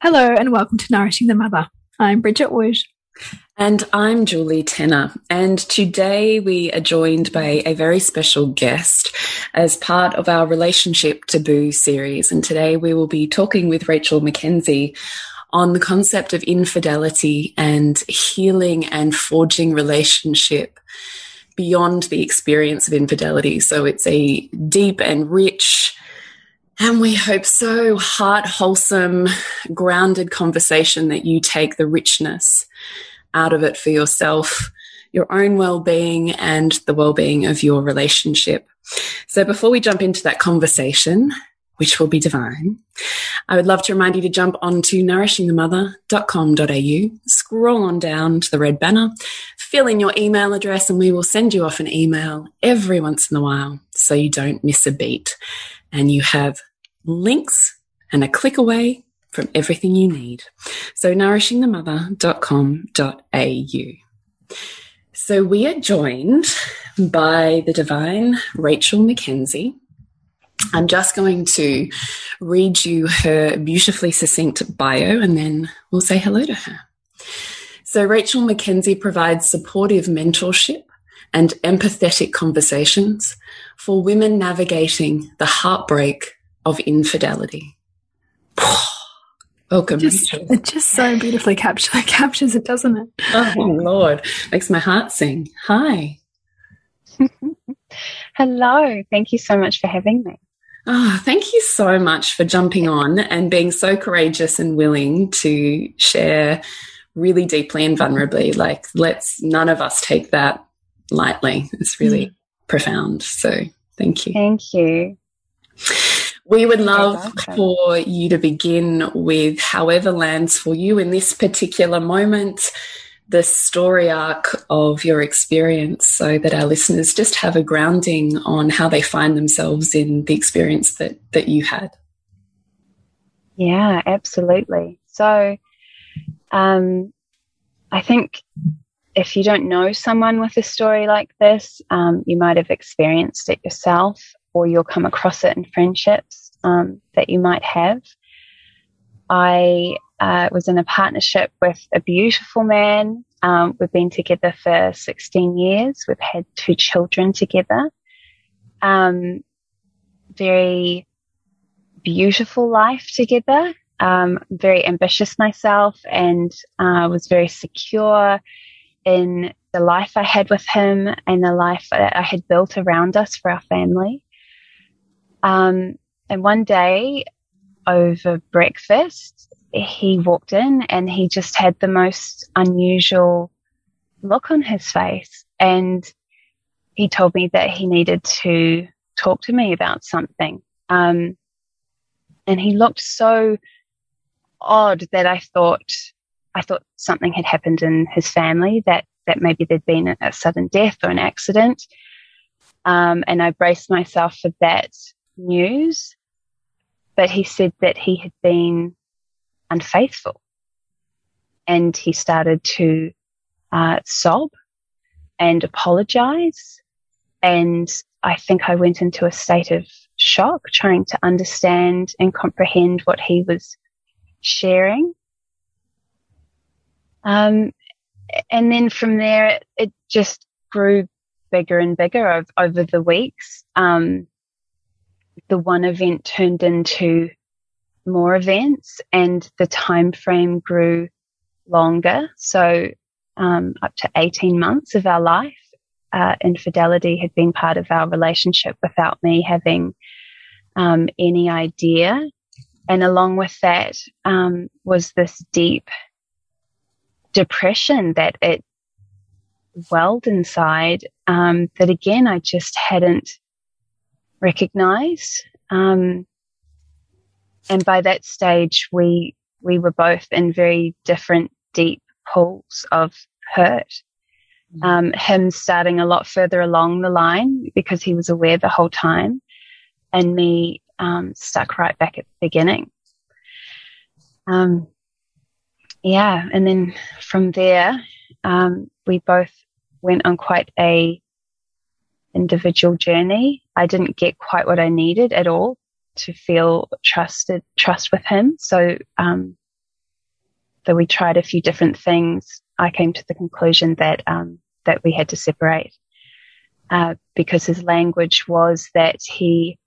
Hello, and welcome to Nourishing the Mother. I'm Bridget Wood. And I'm Julie Tenner. And today we are joined by a very special guest as part of our Relationship Taboo series. And today we will be talking with Rachel McKenzie on the concept of infidelity and healing and forging relationship beyond the experience of infidelity. So it's a deep and rich and we hope so heart wholesome, grounded conversation that you take the richness out of it for yourself, your own well being, and the well being of your relationship. So before we jump into that conversation, which will be divine, I would love to remind you to jump onto nourishingthemother.com.au, scroll on down to the red banner, fill in your email address, and we will send you off an email every once in a while so you don't miss a beat and you have links and a click away from everything you need. So nourishingthemother.com.au. So we are joined by the divine Rachel McKenzie. I'm just going to read you her beautifully succinct bio and then we'll say hello to her. So Rachel McKenzie provides supportive mentorship and empathetic conversations for women navigating the heartbreak of infidelity. Welcome. Just, it just so beautifully capture, captures it, doesn't it? Oh, Lord. Makes my heart sing. Hi. Hello. Thank you so much for having me. Oh, thank you so much for jumping on and being so courageous and willing to share really deeply and vulnerably. Like, let's none of us take that lightly. It's really mm. profound. So, thank you. Thank you. We would love for you to begin with however lands for you in this particular moment, the story arc of your experience, so that our listeners just have a grounding on how they find themselves in the experience that, that you had. Yeah, absolutely. So, um, I think if you don't know someone with a story like this, um, you might have experienced it yourself or you'll come across it in friendships um, that you might have. I uh, was in a partnership with a beautiful man. Um, we've been together for 16 years. We've had two children together. Um, very beautiful life together. Um, very ambitious myself and uh, was very secure in the life I had with him and the life that I had built around us for our family. Um, and one day over breakfast, he walked in and he just had the most unusual look on his face. And he told me that he needed to talk to me about something. Um, and he looked so odd that I thought, I thought something had happened in his family that, that maybe there'd been a, sudden death or an accident. Um, and I braced myself for that news, but he said that he had been unfaithful. And he started to uh, sob and apologize and I think I went into a state of shock trying to understand and comprehend what he was sharing. Um, and then from there, it, it, just grew bigger and bigger over, over the weeks. Um, the one event turned into more events and the time frame grew longer. So, um, up to 18 months of our life, uh, infidelity had been part of our relationship without me having, um, any idea. And along with that, um, was this deep depression that it welled inside, um, that again, I just hadn't recognized. Um, and by that stage, we, we were both in very different deep pools of hurt. Mm. Um, him starting a lot further along the line because he was aware the whole time and me, um, stuck right back at the beginning. Um, yeah. And then from there, um, we both went on quite a individual journey. I didn't get quite what I needed at all to feel trusted, trust with him. So, um, though we tried a few different things, I came to the conclusion that, um, that we had to separate, uh, because his language was that he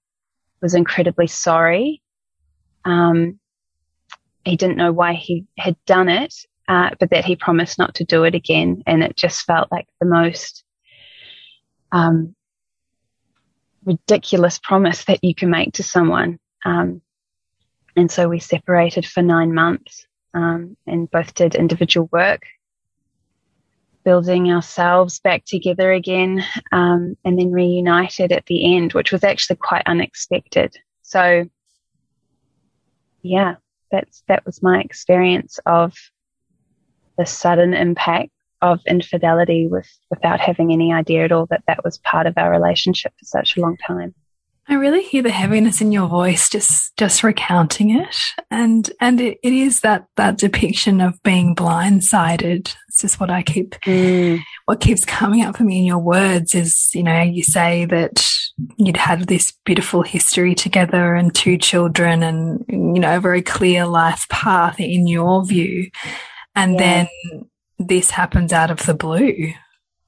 was incredibly sorry. Um, he didn't know why he had done it, uh, but that he promised not to do it again. And it just felt like the most, um, ridiculous promise that you can make to someone. Um, and so we separated for nine months um, and both did individual work, building ourselves back together again, um, and then reunited at the end, which was actually quite unexpected. So, yeah, that's that was my experience of the sudden impact of infidelity with without having any idea at all that that was part of our relationship for such a long time. I really hear the heaviness in your voice just just recounting it and and it, it is that that depiction of being blindsided it's just what I keep mm. what keeps coming up for me in your words is you know you say that you'd had this beautiful history together and two children and you know a very clear life path in your view and yeah. then this happens out of the blue.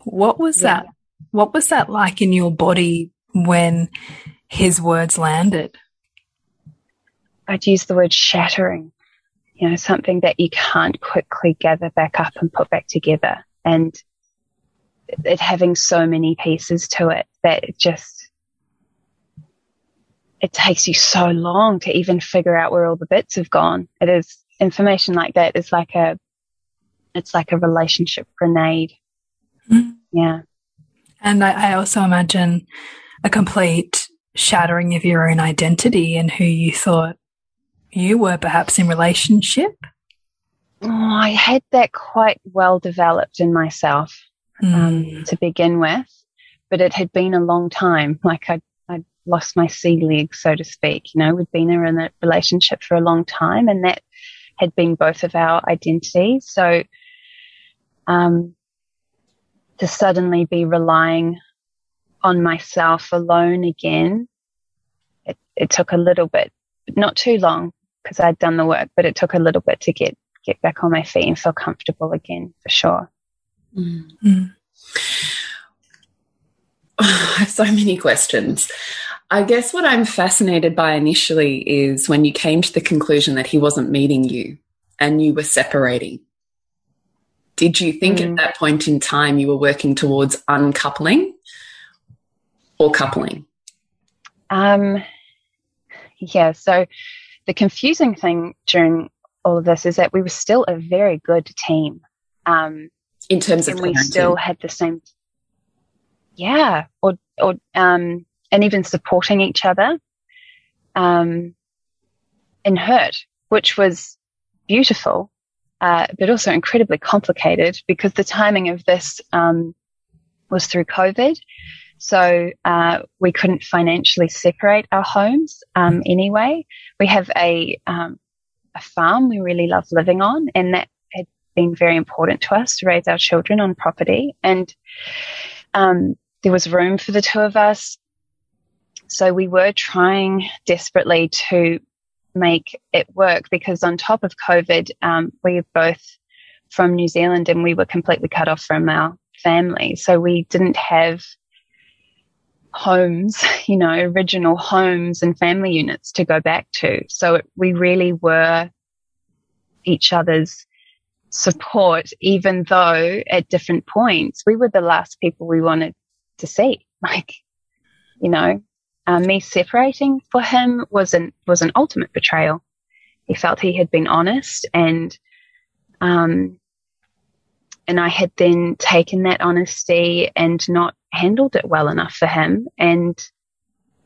What was yeah. that? What was that like in your body when his words landed? I'd use the word shattering, you know, something that you can't quickly gather back up and put back together. And it having so many pieces to it that it just, it takes you so long to even figure out where all the bits have gone. It is information like that is like a it's like a relationship grenade. Mm. Yeah. And I, I also imagine a complete shattering of your own identity and who you thought you were perhaps in relationship. Oh, I had that quite well developed in myself mm. um, hmm. to begin with, but it had been a long time. Like I, I lost my sea legs, so to speak. You know, we'd been in a relationship for a long time, and that had been both of our identities. So um, to suddenly be relying on myself alone again. It, it took a little bit, not too long because I'd done the work, but it took a little bit to get, get back on my feet and feel comfortable again for sure. Mm. Mm. I have so many questions. I guess what I'm fascinated by initially is when you came to the conclusion that he wasn't meeting you and you were separating. Did you think mm. at that point in time you were working towards uncoupling or coupling? Um, yeah, so the confusing thing during all of this is that we were still a very good team. Um, in terms of and we still had the same, yeah, or, or, um, and even supporting each other, um, in hurt, which was beautiful uh, but also incredibly complicated because the timing of this um, was through COVID. So uh, we couldn't financially separate our homes um, anyway. We have a um, a farm we really love living on, and that had been very important to us to raise our children on property. And um, there was room for the two of us, so we were trying desperately to make it work because on top of COVID, um, we are both from New Zealand and we were completely cut off from our family. So we didn't have homes, you know, original homes and family units to go back to. So it, we really were each other's support, even though at different points we were the last people we wanted to see. Like, you know, um, me separating for him was an was an ultimate betrayal. He felt he had been honest, and um, and I had then taken that honesty and not handled it well enough for him, and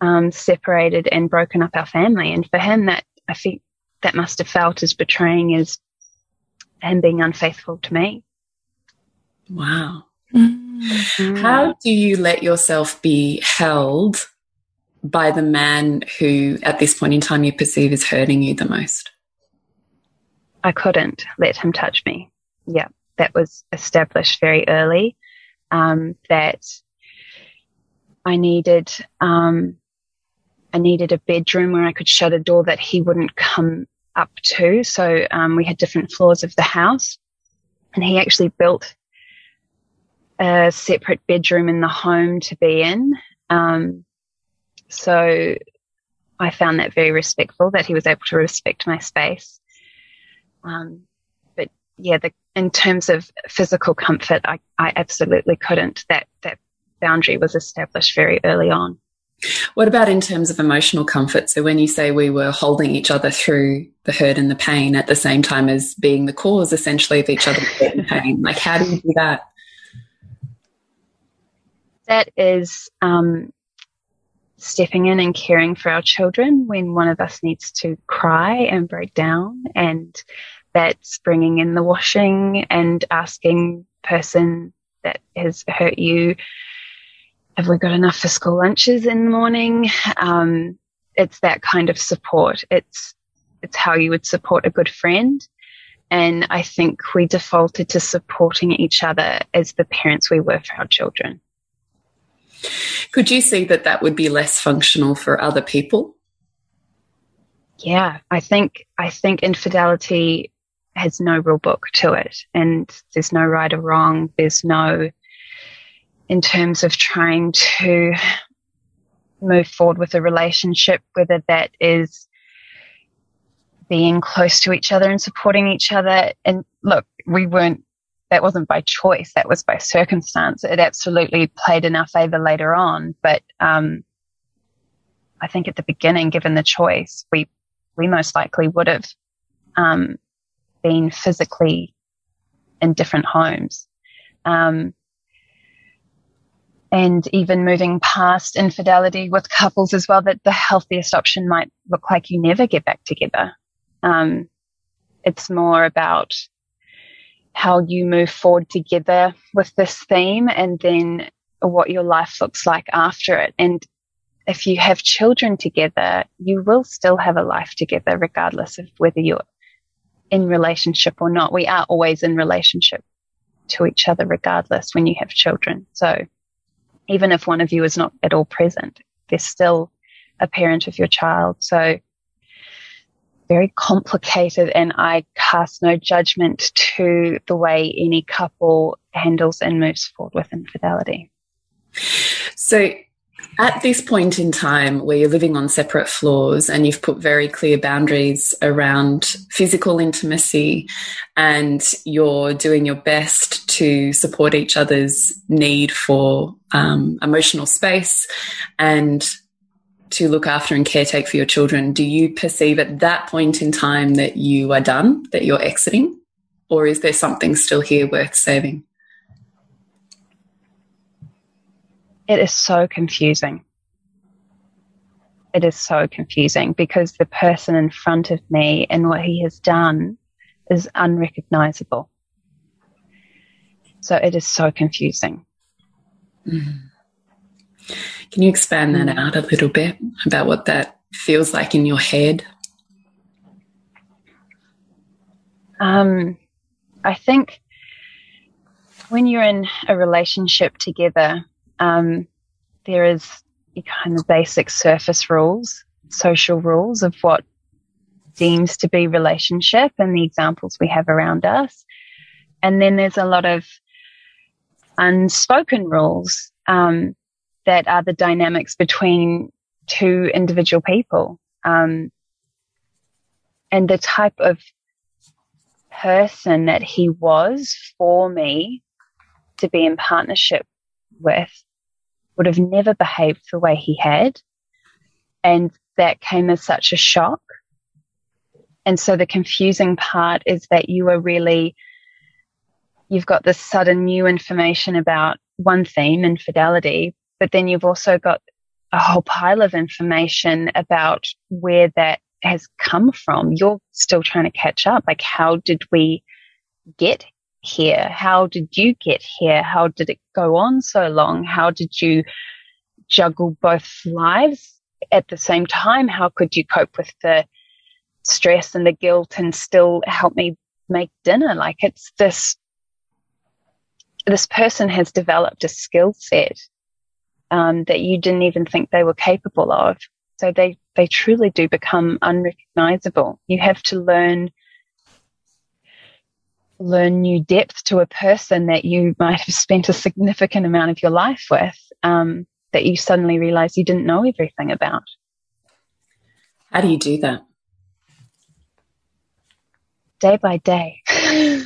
um, separated and broken up our family. And for him, that I think that must have felt as betraying as him being unfaithful to me. Wow. Mm. How do you let yourself be held by the man who, at this point in time, you perceive is hurting you the most? I couldn't let him touch me. Yeah, that was established very early. Um, that I needed, um, I needed a bedroom where I could shut a door that he wouldn't come up to. So um, we had different floors of the house, and he actually built a separate bedroom in the home to be in. Um, so I found that very respectful that he was able to respect my space. Um, but yeah, the, in terms of physical comfort, I, I absolutely couldn't. That that boundary was established very early on. What about in terms of emotional comfort? So when you say we were holding each other through the hurt and the pain at the same time as being the cause essentially of each other's hurt and pain, like how do you do that? That is um, stepping in and caring for our children when one of us needs to cry and break down and that's bringing in the washing and asking person that has hurt you have we got enough for school lunches in the morning? Um, it's that kind of support. It's it's how you would support a good friend. And i think we defaulted to supporting each other as the parents we were for our children could you see that that would be less functional for other people? Yeah, I think I think infidelity has no real book to it, and there's no right or wrong. There's no, in terms of trying to move forward with a relationship, whether that is being close to each other and supporting each other. And look, we weren't that wasn't by choice. That was by circumstance. It absolutely played in our favor later on. But, um, I think at the beginning, given the choice, we, we most likely would have, um, been physically in different homes. Um, and even moving past infidelity with couples as well, that the healthiest option might look like you never get back together. Um, it's more about how you move forward together with this theme and then what your life looks like after it. And if you have children together, you will still have a life together, regardless of whether you're in relationship or not. We are always in relationship to each other, regardless when you have children. So even if one of you is not at all present, there's still a parent of your child. So very complicated and I cast no judgment to the way any couple handles and moves forward with infidelity. So at this point in time where you're living on separate floors and you've put very clear boundaries around physical intimacy and you're doing your best to support each other's need for um, emotional space and to look after and caretake for your children, do you perceive at that point in time that you are done, that you're exiting? Or is there something still here worth saving? It is so confusing. It is so confusing because the person in front of me and what he has done is unrecognizable. So it is so confusing. Mm. Can you expand that out a little bit about what that feels like in your head? Um, I think when you're in a relationship together, um, there is kind of basic surface rules, social rules of what seems to be relationship and the examples we have around us. And then there's a lot of unspoken rules um, that are the dynamics between two individual people. Um, and the type of person that he was for me to be in partnership with would have never behaved the way he had. And that came as such a shock. And so the confusing part is that you are really, you've got this sudden new information about one theme, infidelity, but then you've also got a whole pile of information about where that has come from. You're still trying to catch up. Like, how did we get here? How did you get here? How did it go on so long? How did you juggle both lives at the same time? How could you cope with the stress and the guilt and still help me make dinner? Like, it's this, this person has developed a skill set um, that you didn't even think they were capable of. So they, they truly do become unrecognizable. You have to learn, learn new depth to a person that you might have spent a significant amount of your life with, um, that you suddenly realize you didn't know everything about. How do you do that? Day by day.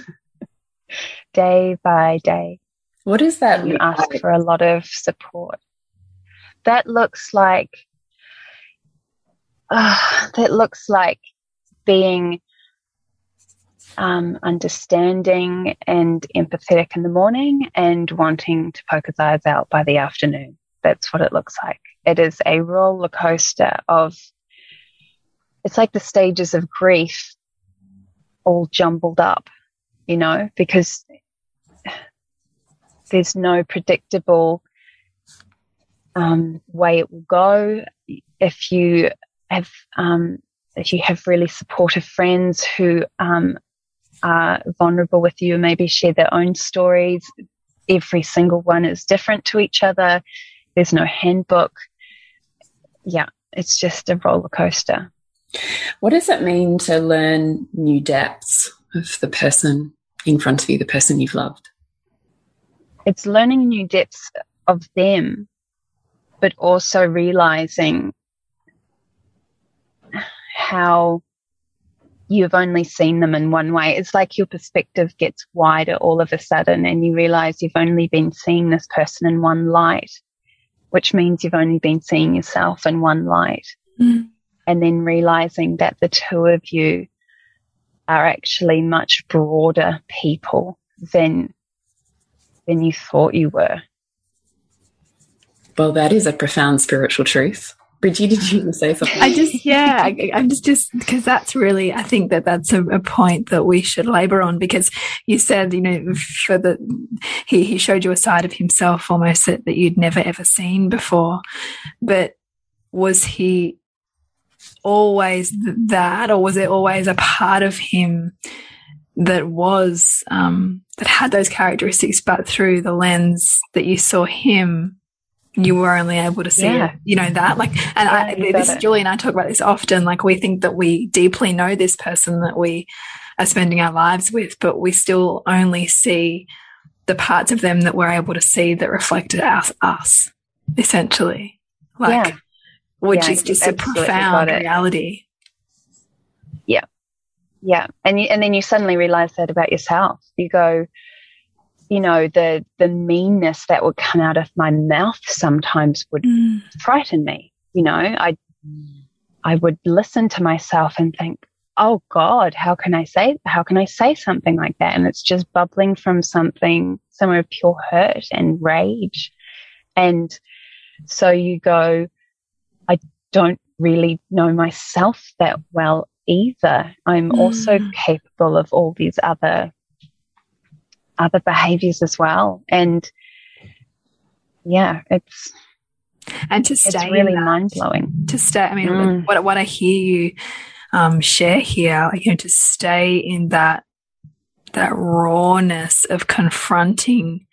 day by day. What is that? You ask for a lot of support. That looks like uh, that looks like being um, understanding and empathetic in the morning and wanting to poke his eyes out by the afternoon. That's what it looks like. It is a roller coaster of, it's like the stages of grief all jumbled up, you know, because there's no predictable um, way it will go. If you have um, if you have really supportive friends who um, are vulnerable with you, maybe share their own stories. Every single one is different to each other. There's no handbook. Yeah, it's just a roller coaster. What does it mean to learn new depths of the person in front of you, the person you've loved? It's learning new depths of them, but also realizing how you've only seen them in one way. It's like your perspective gets wider all of a sudden and you realize you've only been seeing this person in one light, which means you've only been seeing yourself in one light. Mm. And then realizing that the two of you are actually much broader people than than you thought you were. Well, that is a profound spiritual truth. Bridgie, did you say something? I just, yeah, I, am just, just because that's really, I think that that's a, a, point that we should labor on because you said, you know, for the, he, he showed you a side of himself almost that, that you'd never ever seen before. But was he always that, or was it always a part of him that was, um, that had those characteristics, but through the lens that you saw him? You were only able to see yeah. it, you know, that like, and yeah, I, this, Julie and I talk about this often. Like, we think that we deeply know this person that we are spending our lives with, but we still only see the parts of them that we're able to see that reflected us, us essentially. Like, yeah. which is just a profound reality. Yeah. Yeah. And you, and then you suddenly realize that about yourself. You go, you know, the the meanness that would come out of my mouth sometimes would mm. frighten me. You know, I I would listen to myself and think, "Oh God, how can I say how can I say something like that?" And it's just bubbling from something somewhere of pure hurt and rage. And so you go, I don't really know myself that well either. I'm mm. also capable of all these other other behaviors as well. And yeah, it's and to stay it's really mind blowing. To stay, I mean, mm. what what I hear you um, share here, like, you know, to stay in that that rawness of confronting,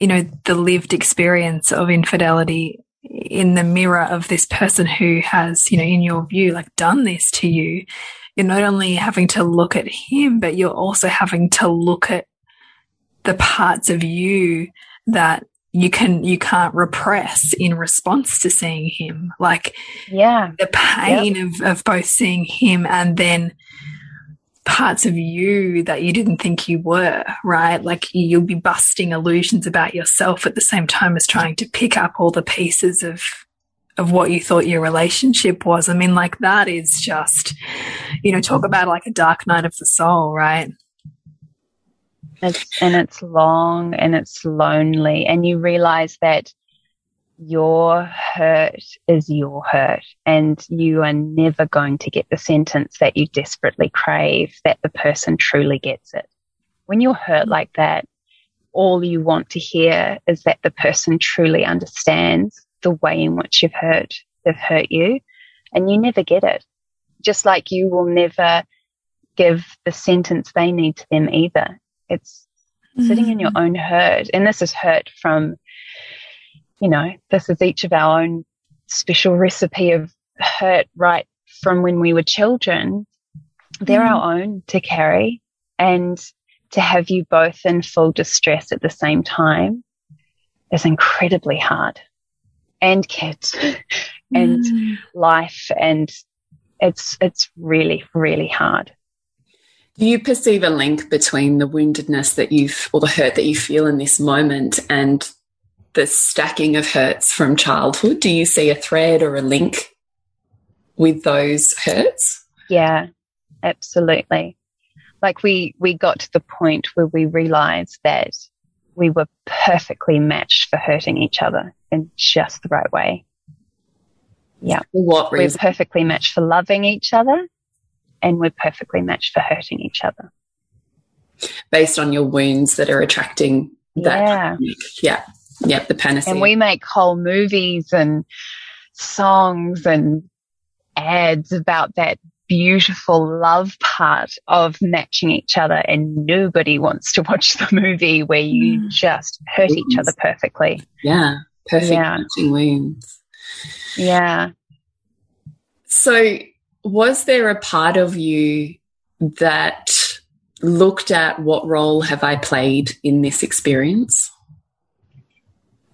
you know, the lived experience of infidelity in the mirror of this person who has, you know, in your view, like done this to you, you're not only having to look at him, but you're also having to look at the parts of you that you can you can't repress in response to seeing him. Like yeah. the pain yep. of, of both seeing him and then parts of you that you didn't think you were right? Like you'll be busting illusions about yourself at the same time as trying to pick up all the pieces of of what you thought your relationship was. I mean like that is just you know talk about like a dark night of the soul right it's, and it's long and it's lonely. And you realize that your hurt is your hurt and you are never going to get the sentence that you desperately crave that the person truly gets it. When you're hurt like that, all you want to hear is that the person truly understands the way in which you've hurt, they've hurt you and you never get it. Just like you will never give the sentence they need to them either. It's sitting in your mm. own hurt. And this is hurt from, you know, this is each of our own special recipe of hurt right from when we were children. They're mm. our own to carry and to have you both in full distress at the same time is incredibly hard and kids and mm. life and it's it's really really hard do you perceive a link between the woundedness that you've, or the hurt that you feel in this moment and the stacking of hurts from childhood? Do you see a thread or a link with those hurts? Yeah, absolutely. Like we, we got to the point where we realized that we were perfectly matched for hurting each other in just the right way. Yeah. For what reason? We're perfectly matched for loving each other and we're perfectly matched for hurting each other. Based on your wounds that are attracting that. Yeah. Yeah. Yeah. The panacea. And we make whole movies and songs and ads about that beautiful love part of matching each other and nobody wants to watch the movie where you mm. just hurt wounds. each other perfectly. Yeah. Perfect yeah. matching wounds. Yeah. So was there a part of you that looked at what role have I played in this experience?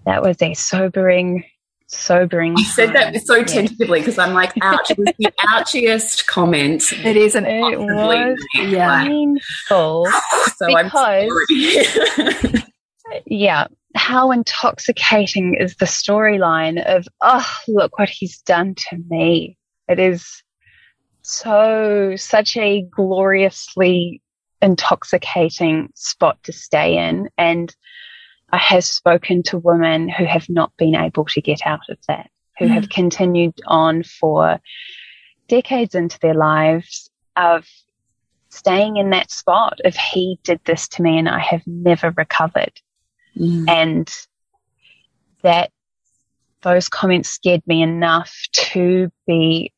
That was a sobering, sobering. I said that so tentatively because I'm like, ouch, it was the ouchiest comment. It isn't it? It was yeah. painful. so because, yeah, how intoxicating is the storyline of, oh, look what he's done to me. It is so such a gloriously intoxicating spot to stay in and I have spoken to women who have not been able to get out of that, who mm. have continued on for decades into their lives of staying in that spot If he did this to me and I have never recovered. Mm. And that those comments scared me enough to be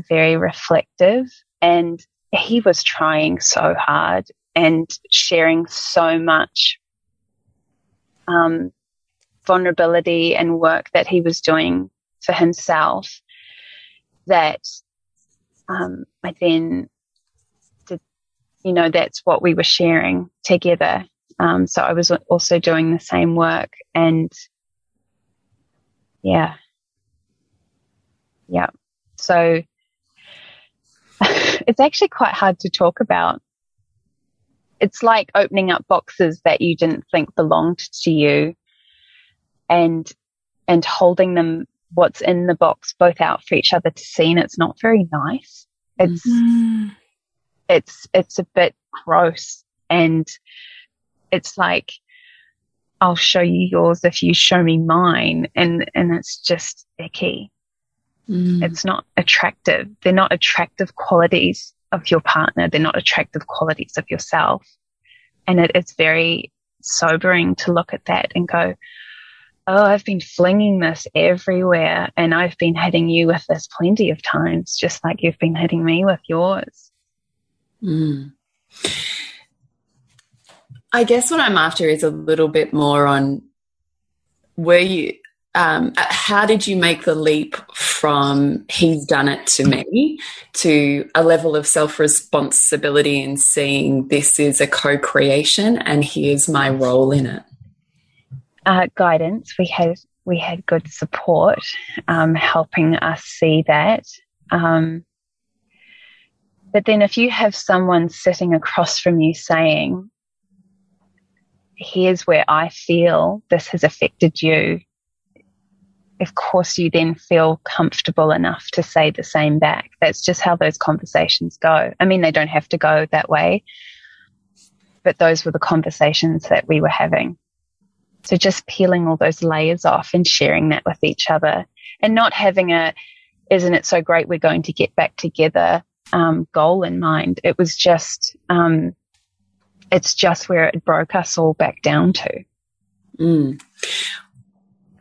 very reflective and he was trying so hard and sharing so much um, vulnerability and work that he was doing for himself that um, I then did, you know, that's what we were sharing together. Um, so I was also doing the same work and yeah. Yeah. So it's actually quite hard to talk about. It's like opening up boxes that you didn't think belonged to you and, and holding them what's in the box both out for each other to see. And it's not very nice. It's, mm. it's, it's a bit gross and it's like, I'll show you yours if you show me mine. And, and it's just icky. Mm. It's not attractive. They're not attractive qualities of your partner. They're not attractive qualities of yourself. And it is very sobering to look at that and go, Oh, I've been flinging this everywhere and I've been hitting you with this plenty of times, just like you've been hitting me with yours. Mm. I guess what I'm after is a little bit more on were you um, how did you make the leap from he's done it to me to a level of self responsibility and seeing this is a co creation and here's my role in it? Uh, guidance. We had we had good support um, helping us see that. Um, but then, if you have someone sitting across from you saying, "Here's where I feel this has affected you," of course you then feel comfortable enough to say the same back. That's just how those conversations go. I mean, they don't have to go that way, but those were the conversations that we were having. So just peeling all those layers off and sharing that with each other and not having a, isn't it so great we're going to get back together um, goal in mind. It was just, um, it's just where it broke us all back down to. Mm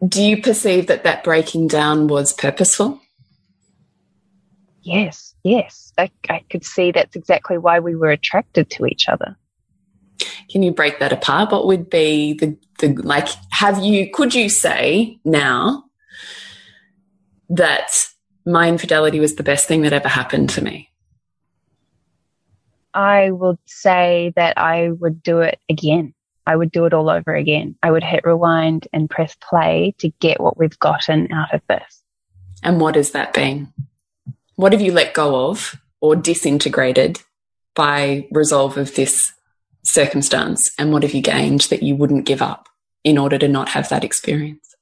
do you perceive that that breaking down was purposeful? Yes, yes. I, I could see that's exactly why we were attracted to each other. Can you break that apart? What would be the, the like, have you, could you say now that my infidelity was the best thing that ever happened to me? I would say that I would do it again. I would do it all over again. I would hit rewind and press play to get what we've gotten out of this. And what has that been? What have you let go of or disintegrated by resolve of this circumstance? And what have you gained that you wouldn't give up in order to not have that experience?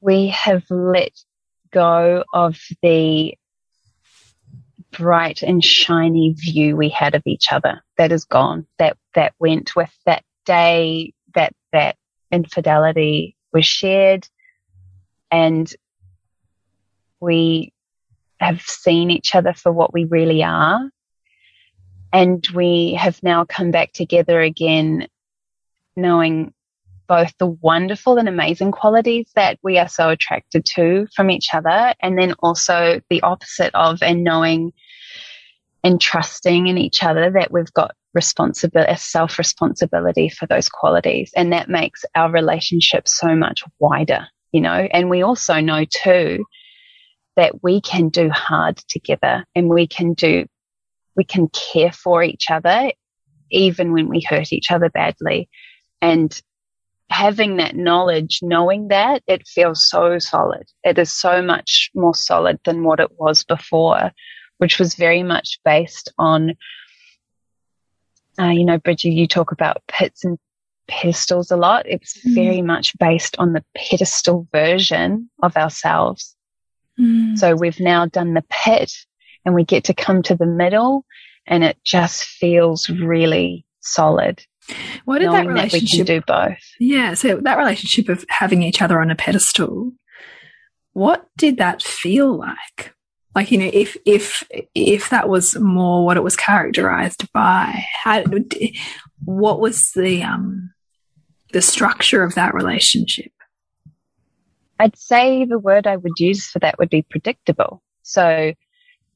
We have let go of the bright and shiny view we had of each other. That is gone. That that went with that day that that infidelity was shared. And we have seen each other for what we really are. And we have now come back together again knowing both the wonderful and amazing qualities that we are so attracted to from each other and then also the opposite of and knowing and trusting in each other that we've got responsibility, self responsibility for those qualities. And that makes our relationship so much wider, you know, and we also know too that we can do hard together and we can do, we can care for each other even when we hurt each other badly. And having that knowledge, knowing that it feels so solid. It is so much more solid than what it was before which was very much based on, uh, you know, Bridget, you talk about pits and pedestals a lot. It was mm. very much based on the pedestal version of ourselves. Mm. So we've now done the pit and we get to come to the middle and it just feels really solid. What did that relationship that do both? Yeah, so that relationship of having each other on a pedestal, what did that feel like? Like you know if if if that was more what it was characterized by how what was the um the structure of that relationship? I'd say the word i would use for that would be predictable. So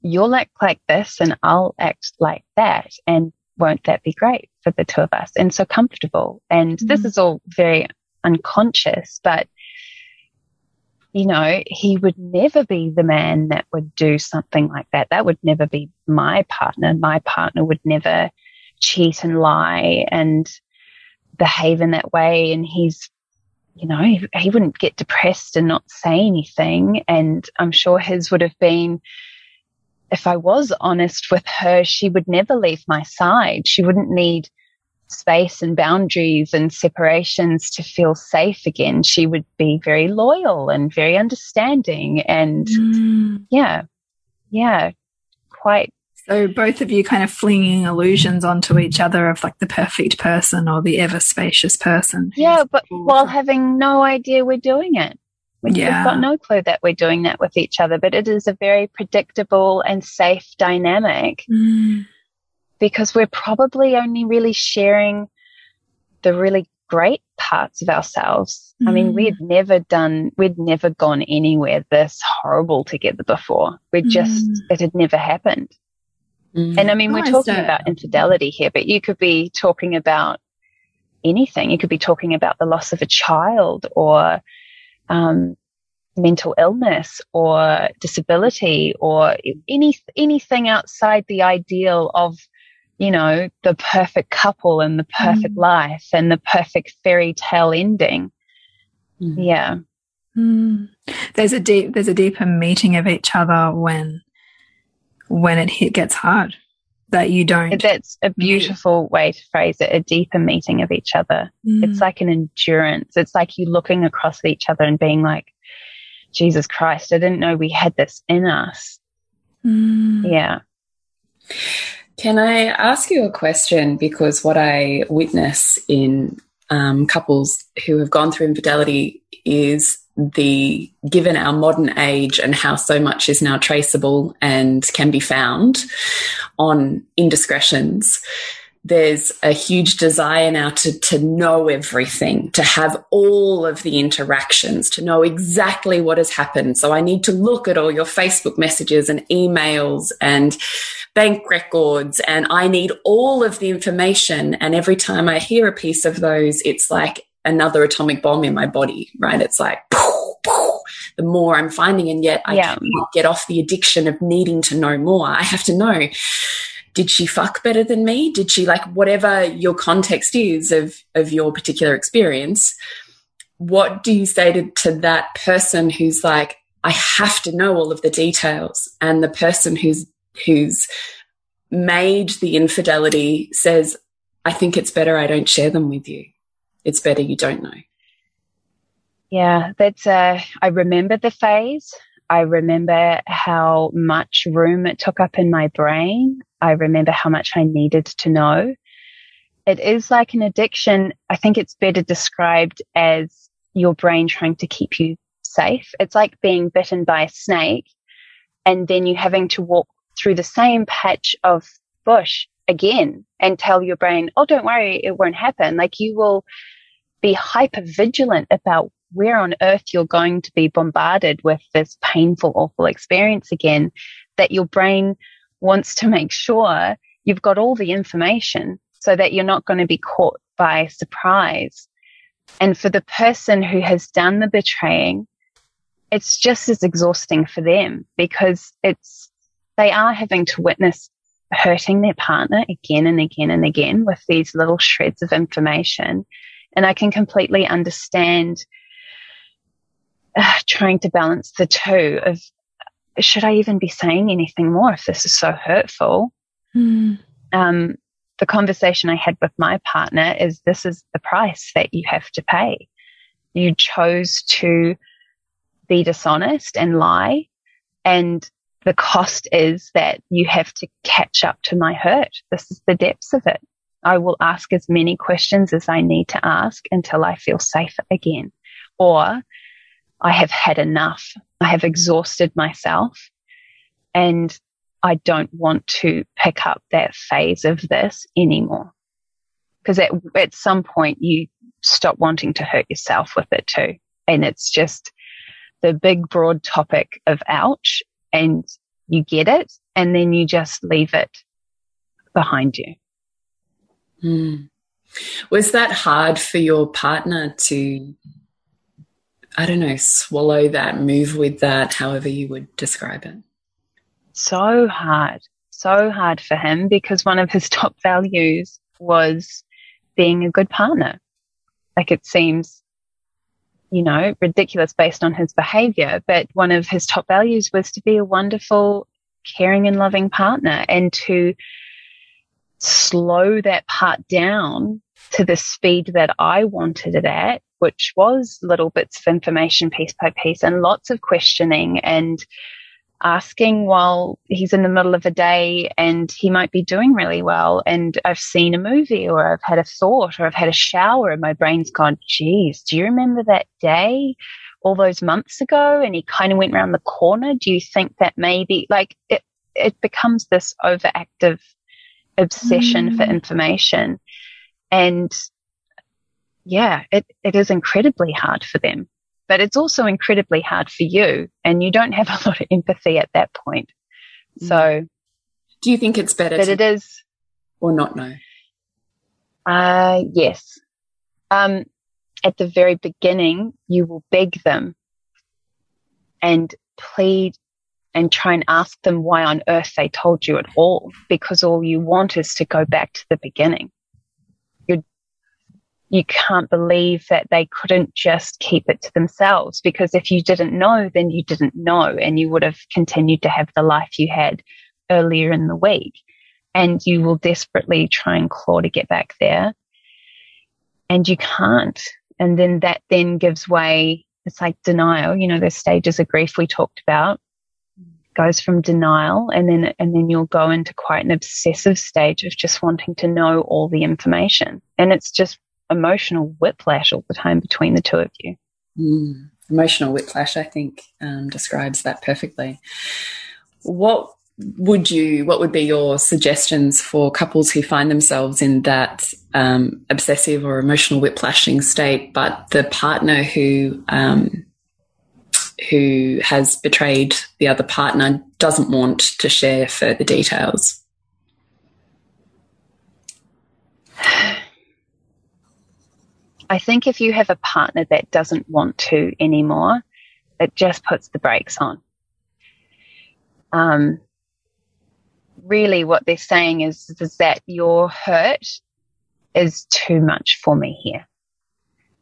you'll act like this and i'll act like that and won't that be great for the two of us? And so comfortable. And mm -hmm. this is all very unconscious but you know, he would never be the man that would do something like that. That would never be my partner. My partner would never cheat and lie and behave in that way. And he's, you know, he, he wouldn't get depressed and not say anything. And I'm sure his would have been, if I was honest with her, she would never leave my side. She wouldn't need space and boundaries and separations to feel safe again, she would be very loyal and very understanding. And mm. yeah, yeah, quite. So both of you kind of flinging illusions onto each other of like the perfect person or the ever spacious person. Yeah, but while having no idea we're doing it. We, yeah. We've got no clue that we're doing that with each other, but it is a very predictable and safe dynamic. Mm because we're probably only really sharing the really great parts of ourselves. Mm. I mean, we'd mm. never done, we'd never gone anywhere this horrible together before. We just, mm. it had never happened. Mm. And I mean, we're talking about infidelity here, but you could be talking about anything. You could be talking about the loss of a child or um, mental illness or disability or any anything outside the ideal of you know the perfect couple and the perfect mm. life and the perfect fairy tale ending mm. yeah mm. there's a deep there's a deeper meeting of each other when when it hit, gets hard that you don't that's a beautiful way to phrase it a deeper meeting of each other it's mm. like an endurance it's like you looking across at each other and being like Jesus Christ, I didn't know we had this in us. Mm. Yeah. Can I ask you a question? Because what I witness in um, couples who have gone through infidelity is the given our modern age and how so much is now traceable and can be found on indiscretions there's a huge desire now to, to know everything, to have all of the interactions, to know exactly what has happened. So I need to look at all your Facebook messages and emails and bank records, and I need all of the information. And every time I hear a piece of those, it's like another atomic bomb in my body, right? It's like, the more I'm finding, and yet I yeah. can't get off the addiction of needing to know more. I have to know did she fuck better than me? Did she like whatever your context is of of your particular experience? What do you say to, to that person who's like, I have to know all of the details, and the person who's who's made the infidelity says, I think it's better I don't share them with you. It's better you don't know. Yeah, that's uh I remember the phase. I remember how much room it took up in my brain. I remember how much I needed to know. It is like an addiction. I think it's better described as your brain trying to keep you safe. It's like being bitten by a snake and then you having to walk through the same patch of bush again and tell your brain, oh, don't worry, it won't happen. Like you will be hyper vigilant about where on earth you're going to be bombarded with this painful, awful experience again, that your brain wants to make sure you've got all the information so that you're not going to be caught by surprise. And for the person who has done the betraying, it's just as exhausting for them because it's, they are having to witness hurting their partner again and again and again with these little shreds of information. And I can completely understand uh, trying to balance the two of should I even be saying anything more if this is so hurtful? Mm. Um, the conversation I had with my partner is this is the price that you have to pay. You chose to be dishonest and lie. And the cost is that you have to catch up to my hurt. This is the depths of it. I will ask as many questions as I need to ask until I feel safe again. Or I have had enough. I have exhausted myself and I don't want to pick up that phase of this anymore. Because at, at some point you stop wanting to hurt yourself with it too. And it's just the big broad topic of ouch and you get it and then you just leave it behind you. Mm. Was that hard for your partner to I don't know, swallow that, move with that, however you would describe it? So hard, so hard for him because one of his top values was being a good partner. Like it seems, you know, ridiculous based on his behavior, but one of his top values was to be a wonderful, caring and loving partner and to slow that part down to the speed that I wanted it at which was little bits of information piece by piece and lots of questioning and asking while he's in the middle of a day and he might be doing really well. And I've seen a movie or I've had a thought or I've had a shower and my brain's gone, geez, do you remember that day all those months ago? And he kind of went around the corner. Do you think that maybe like it, it becomes this overactive obsession mm. for information? And yeah, it, it is incredibly hard for them, but it's also incredibly hard for you. And you don't have a lot of empathy at that point. So, mm. do you think it's better that it is or not know? Uh, yes. Um, at the very beginning, you will beg them and plead and try and ask them why on earth they told you at all, because all you want is to go back to the beginning. You can't believe that they couldn't just keep it to themselves because if you didn't know, then you didn't know and you would have continued to have the life you had earlier in the week. And you will desperately try and claw to get back there. And you can't. And then that then gives way. It's like denial, you know, the stages of grief we talked about goes from denial and then and then you'll go into quite an obsessive stage of just wanting to know all the information and it's just emotional whiplash all the time between the two of you mm. emotional whiplash i think um, describes that perfectly what would you what would be your suggestions for couples who find themselves in that um, obsessive or emotional whiplashing state but the partner who um, who has betrayed the other partner doesn't want to share further details? I think if you have a partner that doesn't want to anymore, it just puts the brakes on. Um, really, what they're saying is, is that your hurt is too much for me here.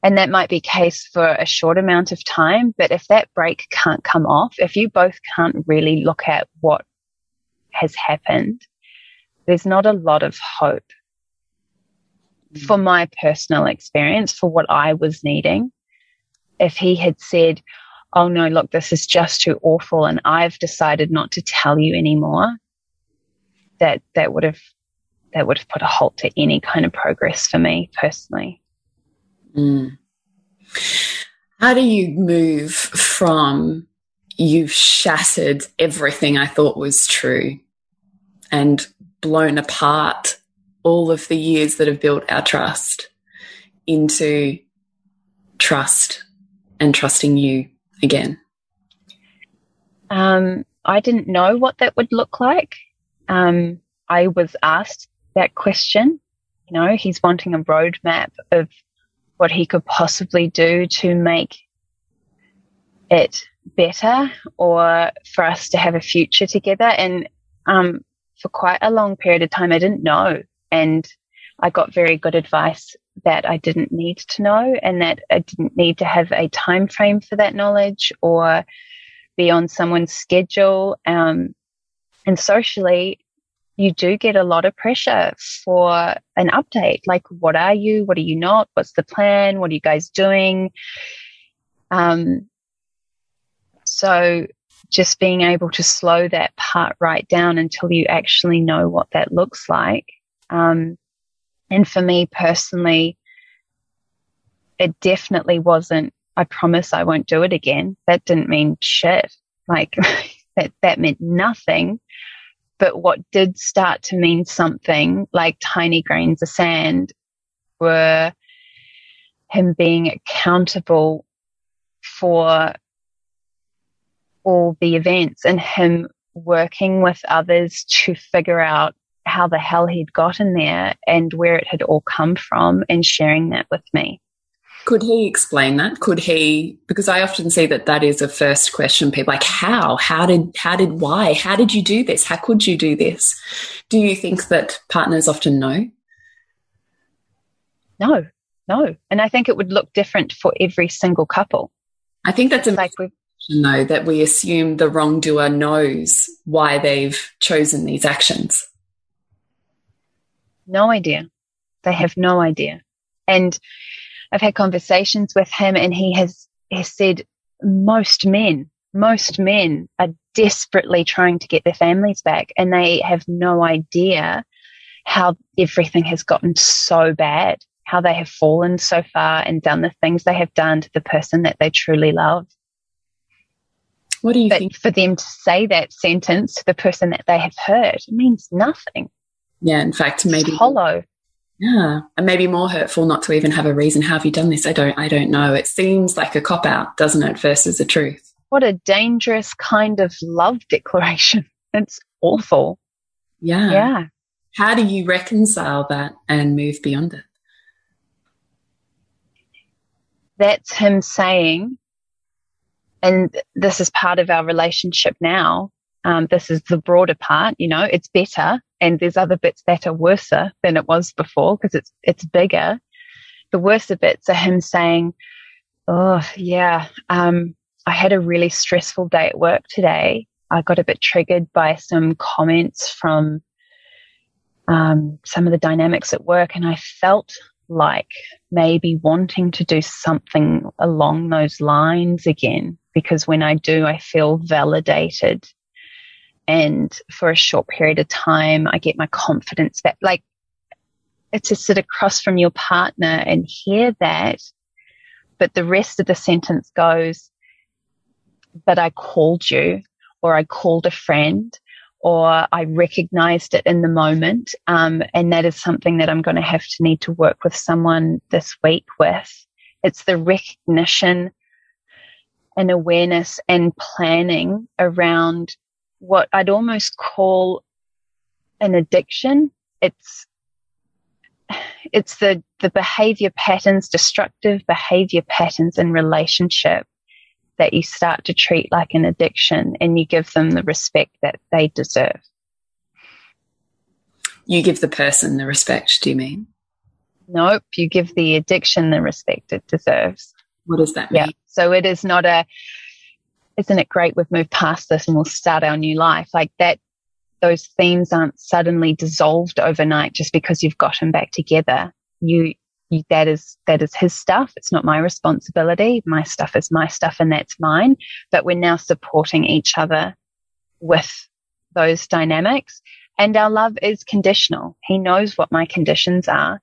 And that might be case for a short amount of time. But if that brake can't come off, if you both can't really look at what has happened, there's not a lot of hope. For my personal experience, for what I was needing. If he had said, Oh no, look, this is just too awful. And I've decided not to tell you anymore, that, that would have, that would have put a halt to any kind of progress for me personally. Mm. How do you move from you've shattered everything I thought was true and blown apart all of the years that have built our trust into trust and trusting you again? Um, I didn't know what that would look like. Um, I was asked that question. You know, he's wanting a roadmap of what he could possibly do to make it better or for us to have a future together. And um, for quite a long period of time, I didn't know. And I got very good advice that I didn't need to know and that I didn't need to have a time frame for that knowledge or be on someone's schedule. Um, and socially, you do get a lot of pressure for an update. Like, what are you? What are you not? What's the plan? What are you guys doing? Um, so just being able to slow that part right down until you actually know what that looks like. Um, and for me personally, it definitely wasn't, I promise I won't do it again. That didn't mean shit. Like that, that meant nothing. But what did start to mean something like tiny grains of sand were him being accountable for all the events and him working with others to figure out how the hell he'd gotten there and where it had all come from and sharing that with me. Could he explain that? Could he? Because I often see that that is a first question. People like, how? How did? How did? Why? How did you do this? How could you do this? Do you think that partners often know? No, no, and I think it would look different for every single couple. I think that's a like though that we assume the wrongdoer knows why they've chosen these actions. No idea. They have no idea, and I've had conversations with him and he has, has said most men, most men are desperately trying to get their families back and they have no idea how everything has gotten so bad, how they have fallen so far and done the things they have done to the person that they truly love. What do you but think? For them to say that sentence to the person that they have hurt means nothing. Yeah, in fact, maybe it's hollow. Yeah. And maybe more hurtful not to even have a reason. How have you done this? I don't I don't know. It seems like a cop out, doesn't it, versus the truth. What a dangerous kind of love declaration. It's awful. Yeah. Yeah. How do you reconcile that and move beyond it? That's him saying, and this is part of our relationship now. Um, this is the broader part, you know, it's better and there's other bits that are worse than it was before because it's, it's bigger. The worse bits are him saying, Oh, yeah. Um, I had a really stressful day at work today. I got a bit triggered by some comments from um, some of the dynamics at work, and I felt like maybe wanting to do something along those lines again. Because when I do, I feel validated. And for a short period of time, I get my confidence back. Like, it's to sit across from your partner and hear that. But the rest of the sentence goes, but I called you or I called a friend or I recognized it in the moment. Um, and that is something that I'm going to have to need to work with someone this week with. It's the recognition and awareness and planning around what I'd almost call an addiction. It's it's the the behavior patterns, destructive behavior patterns in relationship that you start to treat like an addiction and you give them the respect that they deserve. You give the person the respect, do you mean? Nope, you give the addiction the respect it deserves. What does that mean? Yeah. So it is not a, isn't it great we've moved past this and we'll start our new life? Like that, those themes aren't suddenly dissolved overnight just because you've gotten back together. You, that is that is his stuff. It's not my responsibility. My stuff is my stuff and that's mine. But we're now supporting each other with those dynamics. And our love is conditional. He knows what my conditions are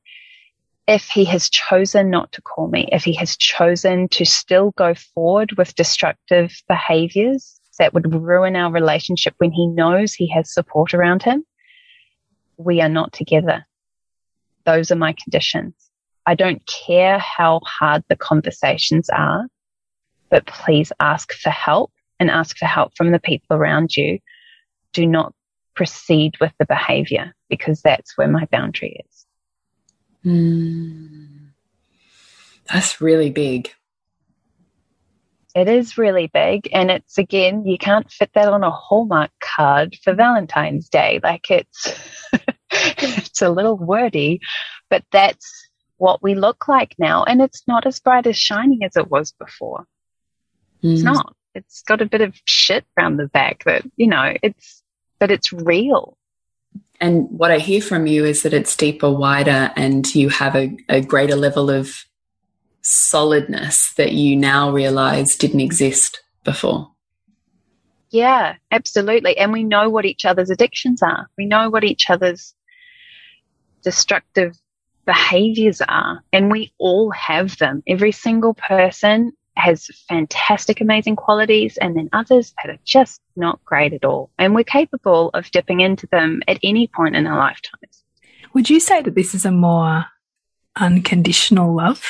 if he has chosen not to call me if he has chosen to still go forward with destructive behaviors that would ruin our relationship when he knows he has support around him we are not together those are my conditions I don't care how hard the conversations are, but please ask for help and ask for help from the people around you. Do not proceed with the behavior because that's where my boundary is. Mm. That's really big. It is really big. And it's again, you can't fit that on a Hallmark card for Valentine's Day. Like it's, it's a little wordy, but that's what we look like now. And it's not as bright as shiny as it was before. Mm. It's not. It's got a bit of shit around the back that, you know, it's, but it's real. And what I hear from you is that it's deeper, wider, and you have a, a greater level of solidness that you now realize didn't exist before. Yeah, absolutely. And we know what each other's addictions are. We know what each other's destructive behaviors are. And we all have them. Every single person has fantastic, amazing qualities, and then others that are just not great at all. And we're capable of dipping into them at any point in our lifetimes. Would you say that this is a more unconditional love?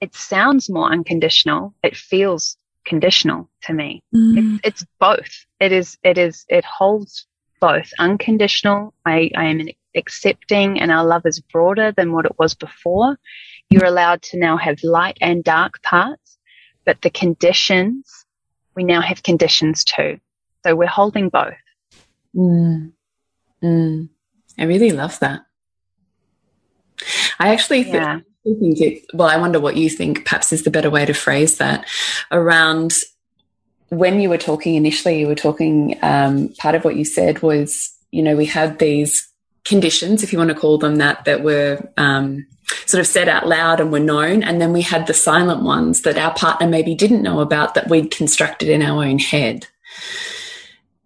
It sounds more unconditional. It feels conditional to me. Mm. It's, it's both. It is, it is, it holds both unconditional. I, I am accepting and our love is broader than what it was before. You're allowed to now have light and dark parts, but the conditions, we now have conditions too. So we're holding both. Mm. Mm. I really love that. I actually yeah. think it, well, I wonder what you think perhaps is the better way to phrase that around when you were talking initially, you were talking, um, part of what you said was, you know, we had these conditions, if you want to call them that, that were um, sort of said out loud and were known. And then we had the silent ones that our partner maybe didn't know about that we'd constructed in our own head.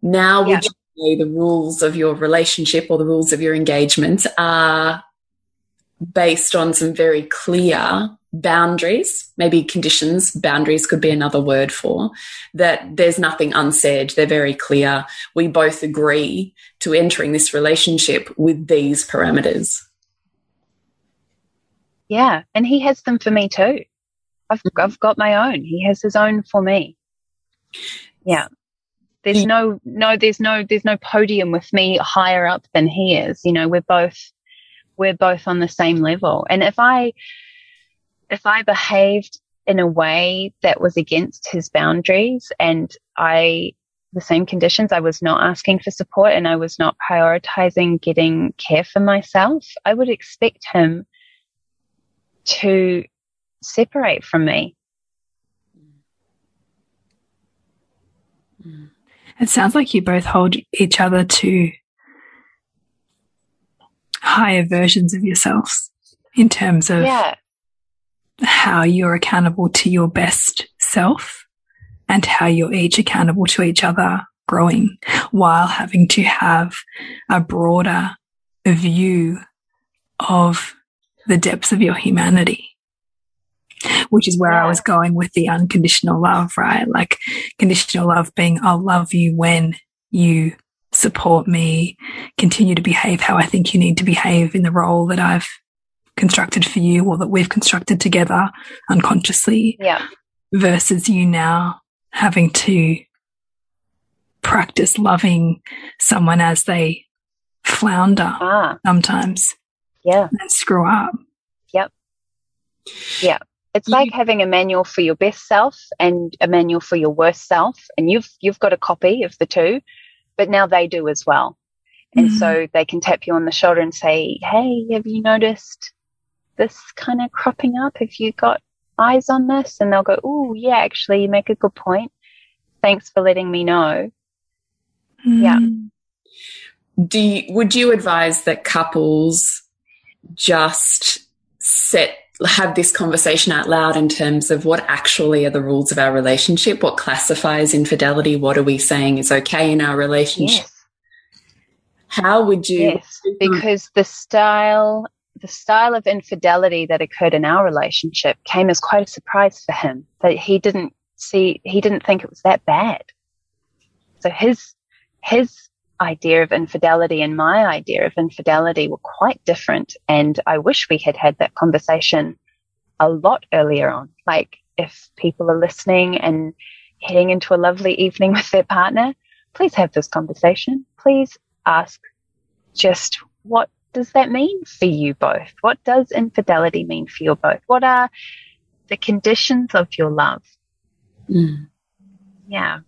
Now, yeah. you say the rules of your relationship or the rules of your engagement are based on some very clear boundaries, maybe conditions, boundaries could be another word for, that there's nothing unsaid. They're very clear. We both agree to entering this relationship with these parameters. Yeah. And he has them for me too. I've. I've got my own. He has his own for me. Yeah. There's no, no, there's no, there's no podium with me higher up than he is. You know, we're both, we're both on the same level. And if I, if I behaved in a way that was against his boundaries. And I, the same conditions, I was not asking for support and I was not prioritizing getting care for myself. I would expect him to separate from me. Mm. It sounds like you both hold each other to higher versions of yourselves in terms of yeah. How you're accountable to your best self and how you're each accountable to each other growing while having to have a broader view of the depths of your humanity which is where yeah. I was going with the unconditional love, right? Like conditional love being, I'll love you when you support me, continue to behave how I think you need to behave in the role that I've constructed for you or that we've constructed together unconsciously. Yeah. Versus you now having to practice loving someone as they flounder ah. sometimes. Yeah. And screw up. Yep. Yeah. It's like having a manual for your best self and a manual for your worst self. And you've you've got a copy of the two, but now they do as well. And mm -hmm. so they can tap you on the shoulder and say, Hey, have you noticed this kind of cropping up? Have you got eyes on this? And they'll go, Oh, yeah, actually, you make a good point. Thanks for letting me know. Mm. Yeah. Do you, would you advise that couples just set have this conversation out loud in terms of what actually are the rules of our relationship, what classifies infidelity, what are we saying is okay in our relationship? Yes. How would you? Yes, because the style, the style of infidelity that occurred in our relationship came as quite a surprise for him. That he didn't see, he didn't think it was that bad. So his his idea of infidelity and my idea of infidelity were quite different. And I wish we had had that conversation a lot earlier on. Like if people are listening and heading into a lovely evening with their partner, please have this conversation. Please ask just what does that mean for you both? What does infidelity mean for you both? What are the conditions of your love? Mm. Yeah.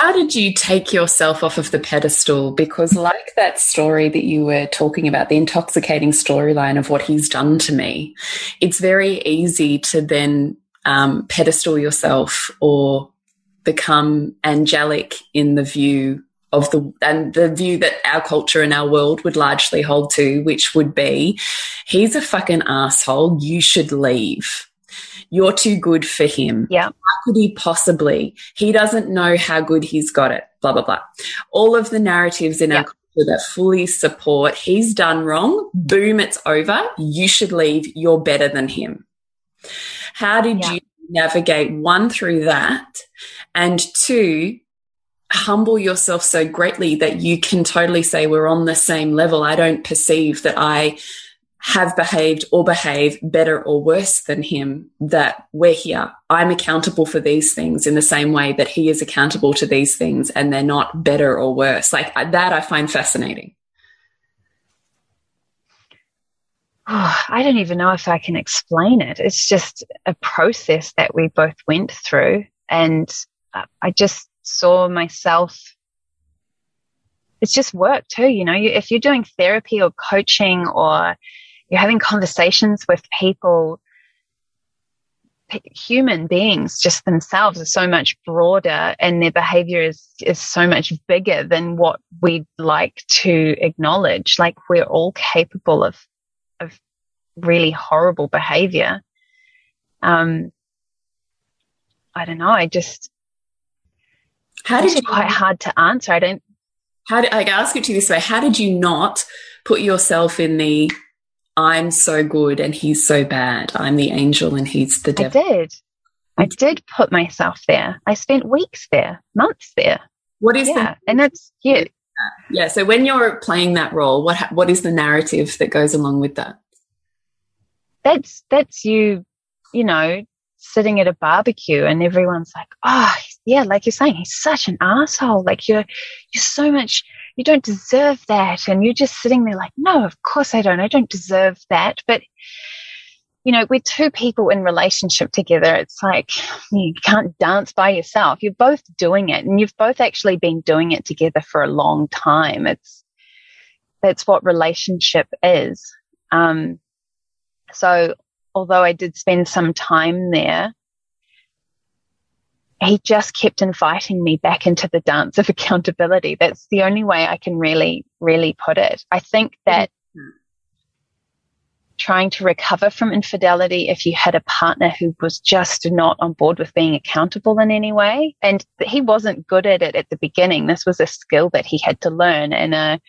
How did you take yourself off of the pedestal? Because, like that story that you were talking about, the intoxicating storyline of what he's done to me, it's very easy to then um, pedestal yourself or become angelic in the view of the and the view that our culture and our world would largely hold to, which would be, he's a fucking asshole. You should leave. You're too good for him. Yeah. How could he possibly? He doesn't know how good he's got it. Blah, blah, blah. All of the narratives in yeah. our culture that fully support he's done wrong. Boom, it's over. You should leave. You're better than him. How did yeah. you navigate one through that? And two, humble yourself so greatly that you can totally say we're on the same level. I don't perceive that I have behaved or behave better or worse than him, that we're here. I'm accountable for these things in the same way that he is accountable to these things and they're not better or worse. Like that, I find fascinating. Oh, I don't even know if I can explain it. It's just a process that we both went through. And I just saw myself it's just work too. You know, if you're doing therapy or coaching or you're having conversations with people human beings just themselves are so much broader and their behavior is, is so much bigger than what we'd like to acknowledge. Like we're all capable of, of really horrible behavior. Um, I don't know. I just, how did you, quite hard to answer. I don't, how did I ask it to you this way? How did you not put yourself in the I'm so good and he's so bad. I'm the angel and he's the devil. I did. I did put myself there. I spent weeks there, months there. What is yeah, the, and that's yeah. Yeah. So when you're playing that role, what what is the narrative that goes along with that? That's that's you, you know, sitting at a barbecue and everyone's like, oh yeah, like you're saying, he's such an asshole. Like you're you're so much you don't deserve that. And you're just sitting there like, no, of course I don't. I don't deserve that. But you know, we're two people in relationship together. It's like you can't dance by yourself. You're both doing it and you've both actually been doing it together for a long time. It's, that's what relationship is. Um, so although I did spend some time there, he just kept inviting me back into the dance of accountability. That's the only way I can really, really put it. I think that mm-hmm. trying to recover from infidelity if you had a partner who was just not on board with being accountable in any way. And he wasn't good at it at the beginning. This was a skill that he had to learn and a,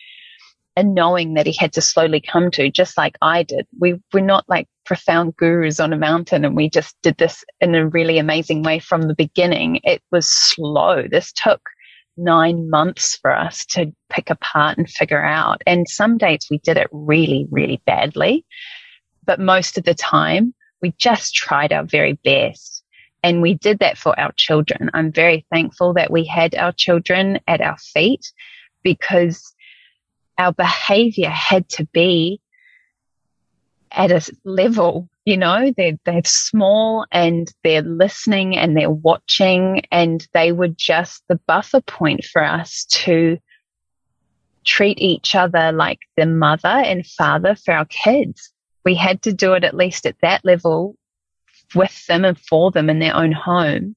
a knowing that he had to slowly come to, just like I did. We were not like profound gurus on a mountain and we just did this in a really amazing way from the beginning. It was slow. This took nine months for us to pick apart and figure out. And some dates we did it really, really badly. But most of the time, we just tried our very best. And we did that for our children. I'm very thankful that we had our children at our feet because our behavior had to be at a level, you know, they're, they're small and they're listening and they're watching and they were just the buffer point for us to treat each other like the mother and father for our kids we had to do it at least at that level with them and for them in their own home.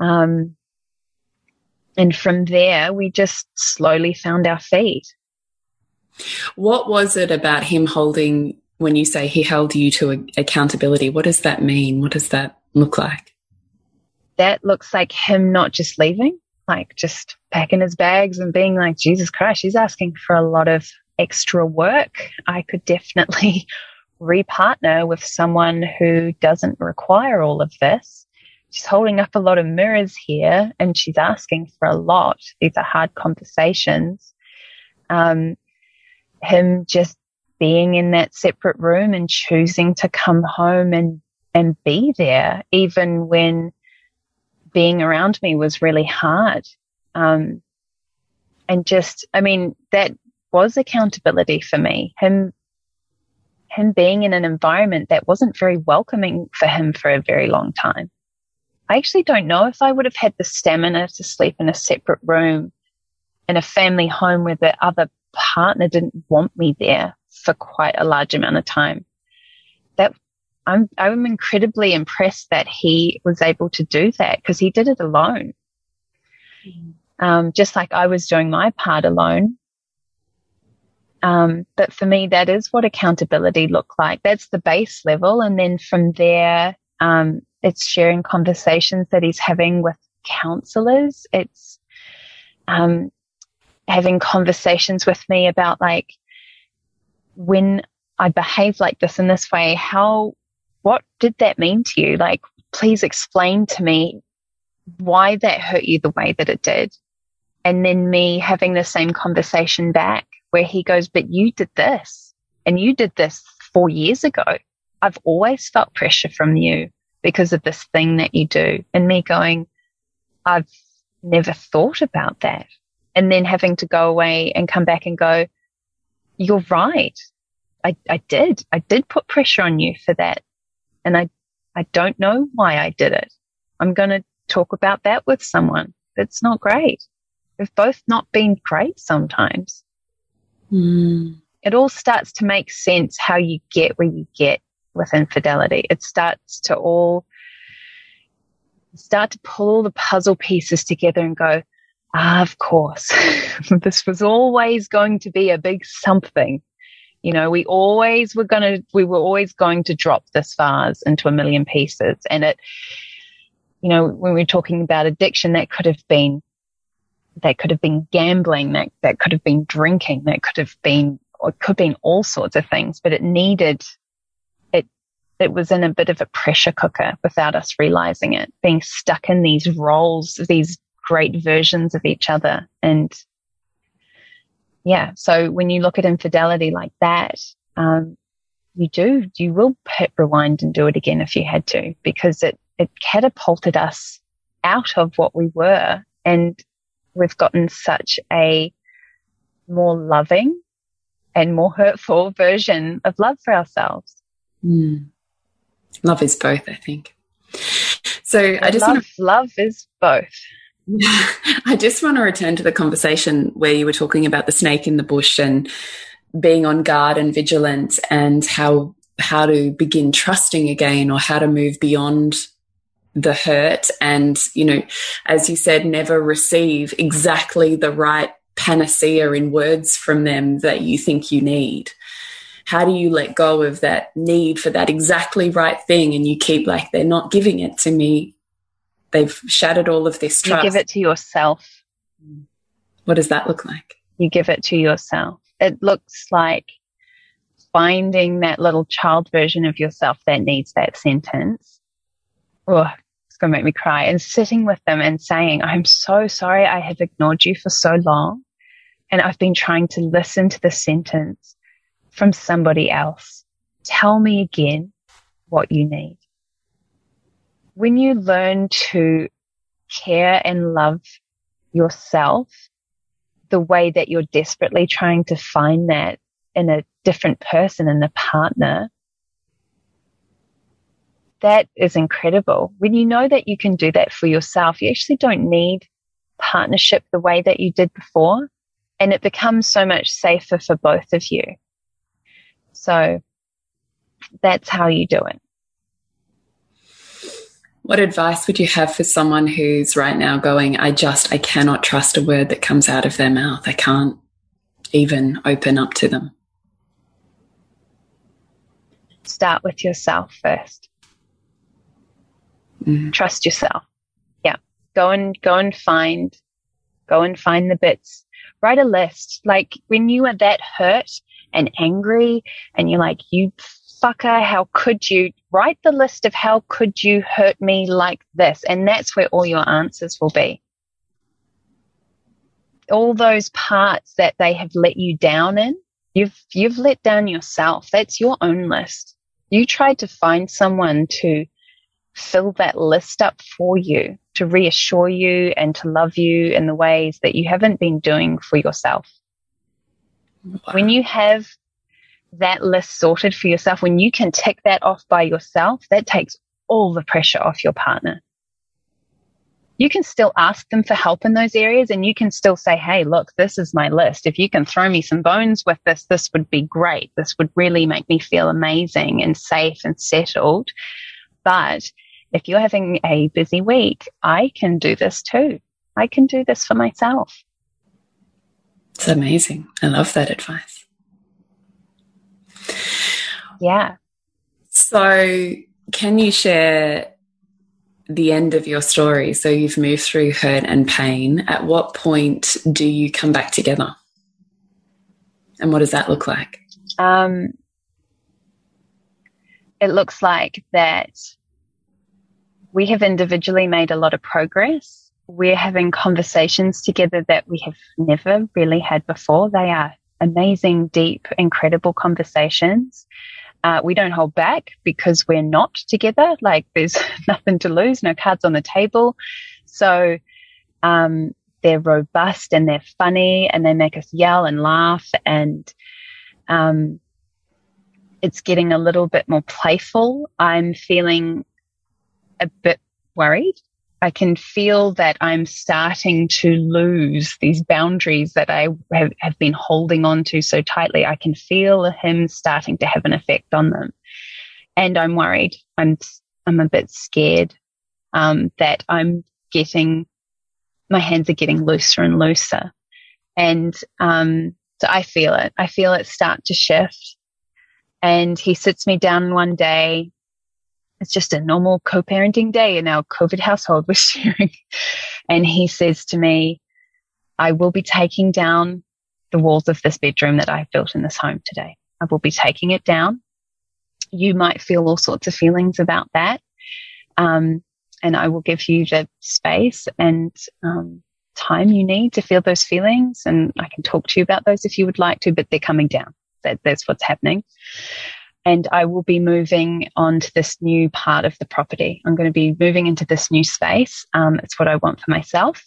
Um, and from there, we just slowly found our feet. What was it about him holding, when you say he held you to accountability, what does that mean? What does that look like? That looks like him not just leaving, like just packing his bags and being like, Jesus Christ, he's asking for a lot of extra work, I could definitely repartner with someone who doesn't require all of this. She's holding up a lot of mirrors here and she's asking for a lot. These are hard conversations. Um, him just being in that separate room and choosing to come home and, and be there, even when being around me was really hard. Um, and just, I mean, that was accountability for me. Him, him being in an environment that wasn't very welcoming for him for a very long time. I actually don't know if I would have had the stamina to sleep in a separate room in a family home where the other partner didn't want me there for quite a large amount of time. That I'm, I'm incredibly impressed that he was able to do that because he did it alone. Mm. Um, just like I was doing my part alone. Um, but for me, that is what accountability looked like. That's the base level. And then from there, um, it's sharing conversations that he's having with counselors. It's, um, having conversations with me about like, when I behave like this in this way, how, what did that mean to you? Like, please explain to me why that hurt you the way that it did. And then me having the same conversation back where he goes, but you did this and you did this four years ago. I've always felt pressure from you because of this thing that you do. And me going, I've never thought about that. And then having to go away and come back and go, you're right. I, I did. I did put pressure on you for that. And I, I don't know why I did it. I'm going to talk about that with someone. It's not great. We've both not been great sometimes. Mm. It all starts to make sense how you get where you get with infidelity. It starts to all start to pull all the puzzle pieces together and go, ah, of course, this was always going to be a big something. You know, we always were going to, we were always going to drop this vase into a million pieces. And it, you know, when we we're talking about addiction, that could have been that could have been gambling, that, that could have been drinking, that could have been, it could have been all sorts of things, but it needed, it was in a bit of a pressure cooker without us realizing it, being stuck in these roles, these great versions of each other. And yeah, so when you look at infidelity like that, um, you do, you will hit rewind and do it again if you had to, because it, it catapulted us out of what we were and we've gotten such a more loving and more hurtful version of love for ourselves. Mm. Love is both, I think. So I just love, want to, love is both. I just want to return to the conversation where you were talking about the snake in the bush and being on guard and vigilant and how how to begin trusting again or how to move beyond the hurt and you know as you said never receive exactly the right panacea in words from them that you think you need how do you let go of that need for that exactly right thing? And you keep like they're not giving it to me. They've shattered all of this trust you give it to yourself. What does that look like? You give it to yourself. It looks like finding that little child version of yourself that needs that sentence. Oh it's going to make me cry. And sitting with them and saying i'm so sorry i have ignored you for so long and i've been trying to listen to the sentence from somebody else. Tell me again what you need. When you learn to care and love yourself the way that you're desperately trying to find that in a different person, in a partner, that is incredible. When you know that you can do that for yourself, you actually don't need partnership the way that you did before. And it becomes so much safer for both of you. So that's how you do it. What advice would you have for someone who's right now going, I just, I cannot trust a word that comes out of their mouth. I can't even open up to them. Start with yourself first. Mm. Trust yourself. Yeah. Go and go and find, go and find the bits. Write a list. Like when you are that hurt and angry and you're like, you fucker, how could you write the list of how could you hurt me like this? And that's where all your answers will be. All those parts that they have let you down in, you've, you've let down yourself. That's your own list. You tried to find someone to fill that list up for you, to reassure you and to love you in the ways that you haven't been doing for yourself. Wow. When you have that list sorted for yourself, when you can tick that off by yourself, that takes all the pressure off your partner. You can still ask them for help in those areas and you can still say, Hey, look, this is my list. If you can throw me some bones with this, this would be great. This would really make me feel amazing and safe and settled. But if you're having a busy week, I can do this too. I can do this for myself. It's amazing. I love that advice. Yeah. So, can you share the end of your story? So, you've moved through hurt and pain. At what point do you come back together? And what does that look like? Um, it looks like that we have individually made a lot of progress we're having conversations together that we have never really had before. They are amazing, deep, incredible conversations. Uh, we don't hold back because we're not together. Like there's nothing to lose, no cards on the table. So, um, they're robust and they're funny and they make us yell and laugh and, um, it's getting a little bit more playful. I'm feeling a bit worried I can feel that I'm starting to lose these boundaries that I have, have been holding on to so tightly. I can feel him starting to have an effect on them. And I'm worried. I'm, I'm a bit scared, um, that I'm getting, my hands are getting looser and looser. And, um, so I feel it. I feel it start to shift. And he sits me down one day it's just a normal co-parenting day in our COVID household we're sharing. And he says to me, I will be taking down the walls of this bedroom that I've built in this home today. I will be taking it down. You might feel all sorts of feelings about that. Um, and I will give you the space and, um, time you need to feel those feelings. And I can talk to you about those if you would like to, but they're coming down. That, that's what's happening and I will be moving on to this new part of the property. I'm going to be moving into this new space. Um, it's what I want for myself.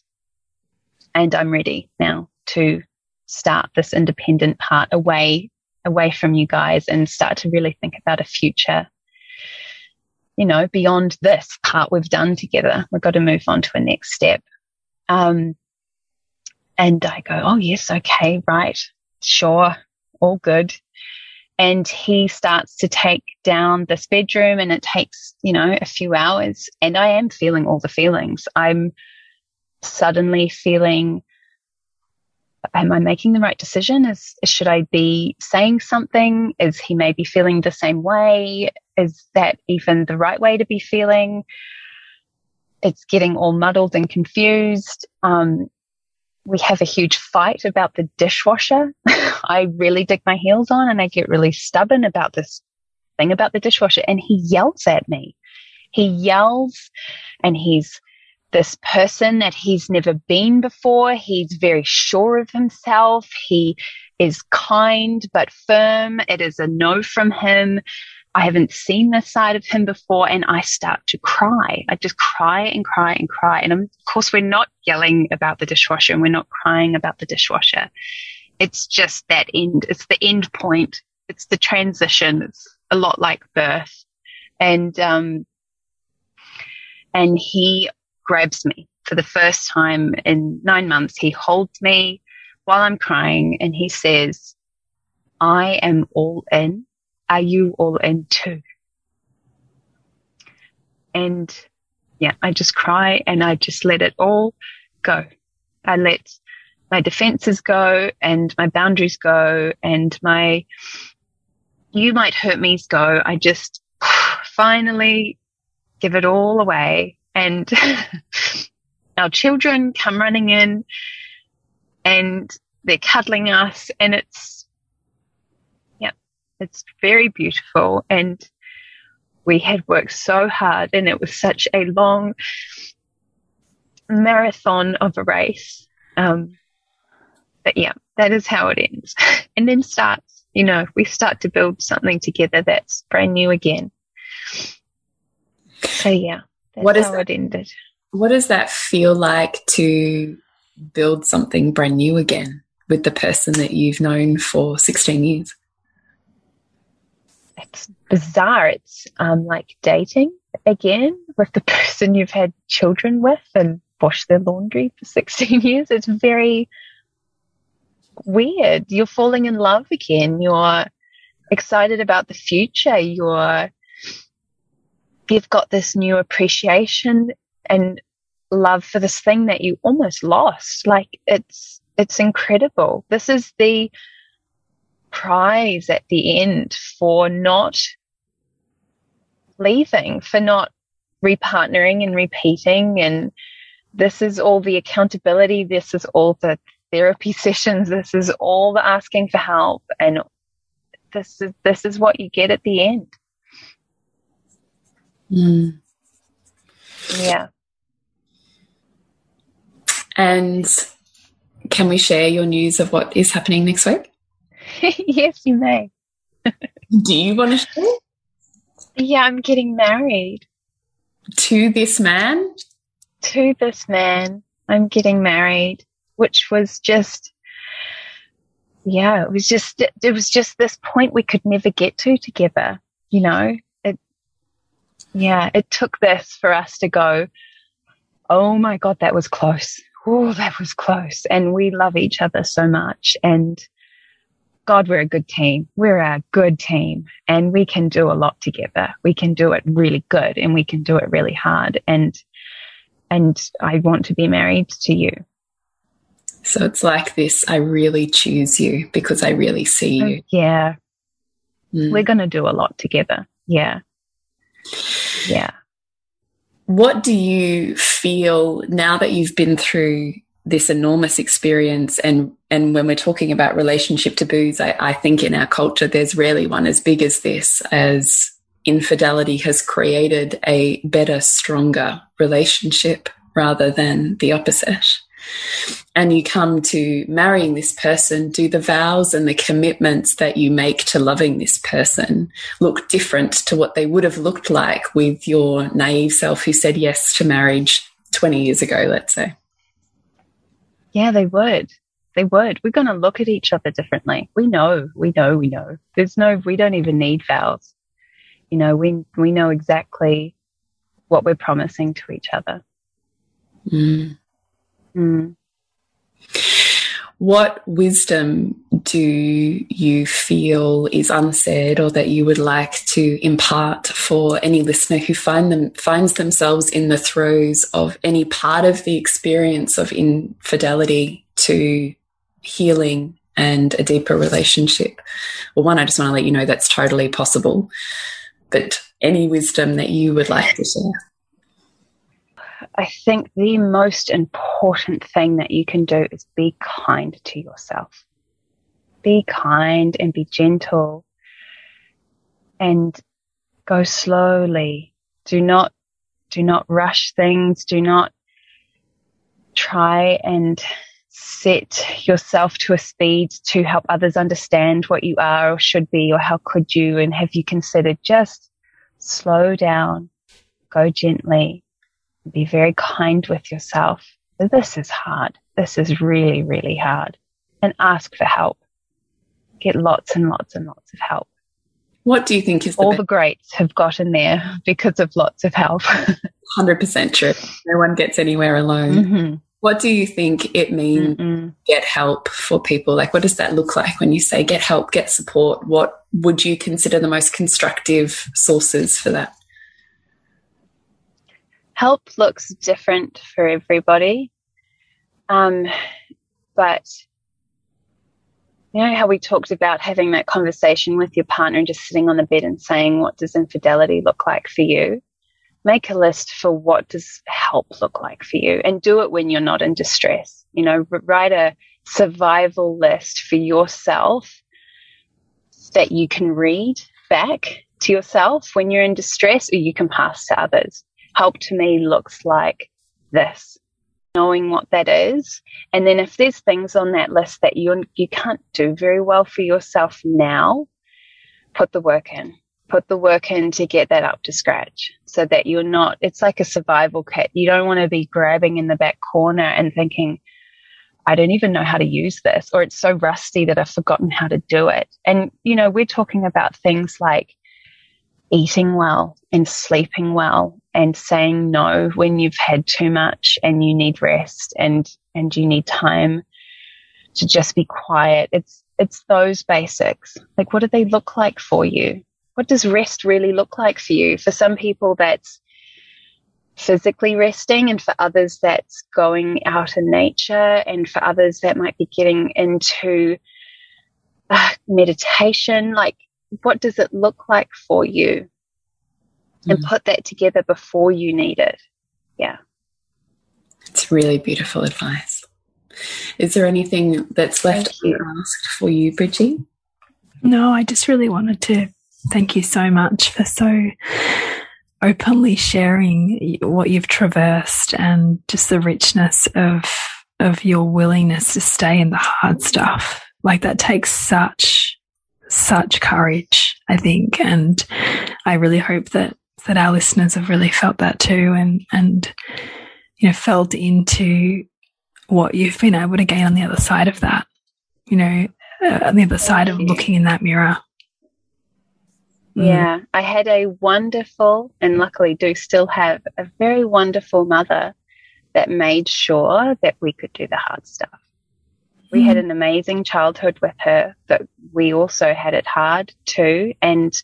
And I'm ready now to start this independent part away, away from you guys and start to really think about a future, you know, beyond this part we've done together. We've got to move on to a next step. Um, and I go, Oh, yes. Okay. Right. Sure. All good. And he starts to take down this bedroom and it takes, you know, a few hours and I am feeling all the feelings. I'm suddenly feeling am I making the right decision? Is should I be saying something? Is he maybe feeling the same way? Is that even the right way to be feeling? It's getting all muddled and confused. Um, we have a huge fight about the dishwasher. I really dig my heels on and I get really stubborn about this thing about the dishwasher and he yells at me. He yells and he's this person that he's never been before. He's very sure of himself. He is kind but firm. It is a no from him. I haven't seen this side of him before and I start to cry. I just cry and cry and cry. And of course, we're not yelling about the dishwasher and we're not crying about the dishwasher. It's just that end. It's the end point. It's the transition. It's a lot like birth. And, um, and he grabs me for the first time in nine months. He holds me while I'm crying and he says, I am all in. Are you all in too? And yeah, I just cry and I just let it all go. I let my defenses go and my boundaries go and my you might hurt me's go. I just finally give it all away and our children come running in and they're cuddling us and it's it's very beautiful and we had worked so hard and it was such a long marathon of a race um, but yeah that is how it ends and then starts you know we start to build something together that's brand new again so yeah that's what is that, ended. What does that feel like to build something brand new again with the person that you've known for 16 years? It's bizarre. It's um, like dating again with the person you've had children with and washed their laundry for 16 years. It's very weird. You're falling in love again. You're excited about the future. You're you've got this new appreciation and love for this thing that you almost lost. Like it's, it's incredible. This is the prize at the end for not leaving, for not repartnering and repeating. And this is all the accountability. This is all the therapy sessions. This is all the asking for help. And this is, this is what you get at the end. Mm. Yeah. And can we share your news of what is happening next week? yes, you may. Do you want to share? Yeah, I'm getting married. To this man? To this man. I'm getting married, which was just, yeah, it was just, it was just this point we could never get to together, you know? It, yeah, it took this for us to go, oh my God, that was close. Oh, that was close. And we love each other so much. And God, we're a good team. We're a good team and we can do a lot together. We can do it really good and we can do it really hard. And, and I want to be married to you. So it's like this I really choose you because I really see you. Yeah. Mm. We're going to do a lot together. Yeah. Yeah. What do you feel now that you've been through this enormous experience and and when we're talking about relationship taboos, I, I think in our culture there's rarely one as big as this as infidelity has created a better, stronger relationship rather than the opposite and you come to marrying this person, do the vows and the commitments that you make to loving this person look different to what they would have looked like with your naive self who said yes to marriage 20 years ago, let's say? Yeah, they would. They would. We're going to look at each other differently. We know, we know, we know. There's no, we don't even need vows. You know, we, we know exactly what we're promising to each other. Mm. Mm. What wisdom do you feel is unsaid or that you would like to impart for any listener who find them finds themselves in the throes of any part of the experience of infidelity to healing and a deeper relationship? Well, one, I just want to let you know that's totally possible. But any wisdom that you would like to share? I think the most important thing that you can do is be kind to yourself. Be kind and be gentle and go slowly. Do not, do not rush things. Do not try and set yourself to a speed to help others understand what you are or should be or how could you and have you considered just slow down, go gently, be very kind with yourself. This is hard. This is really, really hard. And ask for help. Get lots and lots and lots of help. What do you think is the all the greats have gotten there because of lots of help? 100% true. No one gets anywhere alone. Mm -hmm. What do you think it means mm -mm. get help for people? Like, what does that look like when you say get help, get support? What would you consider the most constructive sources for that? Help looks different for everybody. Um, but you know how we talked about having that conversation with your partner and just sitting on the bed and saying, what does infidelity look like for you? Make a list for what does help look like for you and do it when you're not in distress. You know, write a survival list for yourself that you can read back to yourself when you're in distress or you can pass to others help to me looks like this knowing what that is. And then if there's things on that list that you you can't do very well for yourself now put the work in. Put the work in to get that up to scratch so that you're not it's like a survival kit. You don't want to be grabbing in the back corner and thinking I don't even know how to use this or it's so rusty that I've forgotten how to do it. And you know we're talking about things like eating well and sleeping well and saying no when you've had too much and you need rest and and you need time to just be quiet. It's it's those basics. Like what do they look like for you? What does rest really look like for you? For some people that's physically resting and for others that's going out in nature and for others that might be getting into uh, meditation. Like what does it look like for you and mm. put that together before you need it. Yeah. It's really beautiful advice. Is there anything that's left unasked for you, Bridgie? No, I just really wanted to thank you so much for so openly sharing what you've traversed and just the richness of of your willingness to stay in the hard stuff. Like that takes such such courage, I think, and I really hope that that our listeners have really felt that too and and you know felt into what you've been able to gain on the other side of that you know uh, on the other side of looking in that mirror mm. yeah i had a wonderful and luckily do still have a very wonderful mother that made sure that we could do the hard stuff we had mm. an amazing childhood with her but we also had it hard too and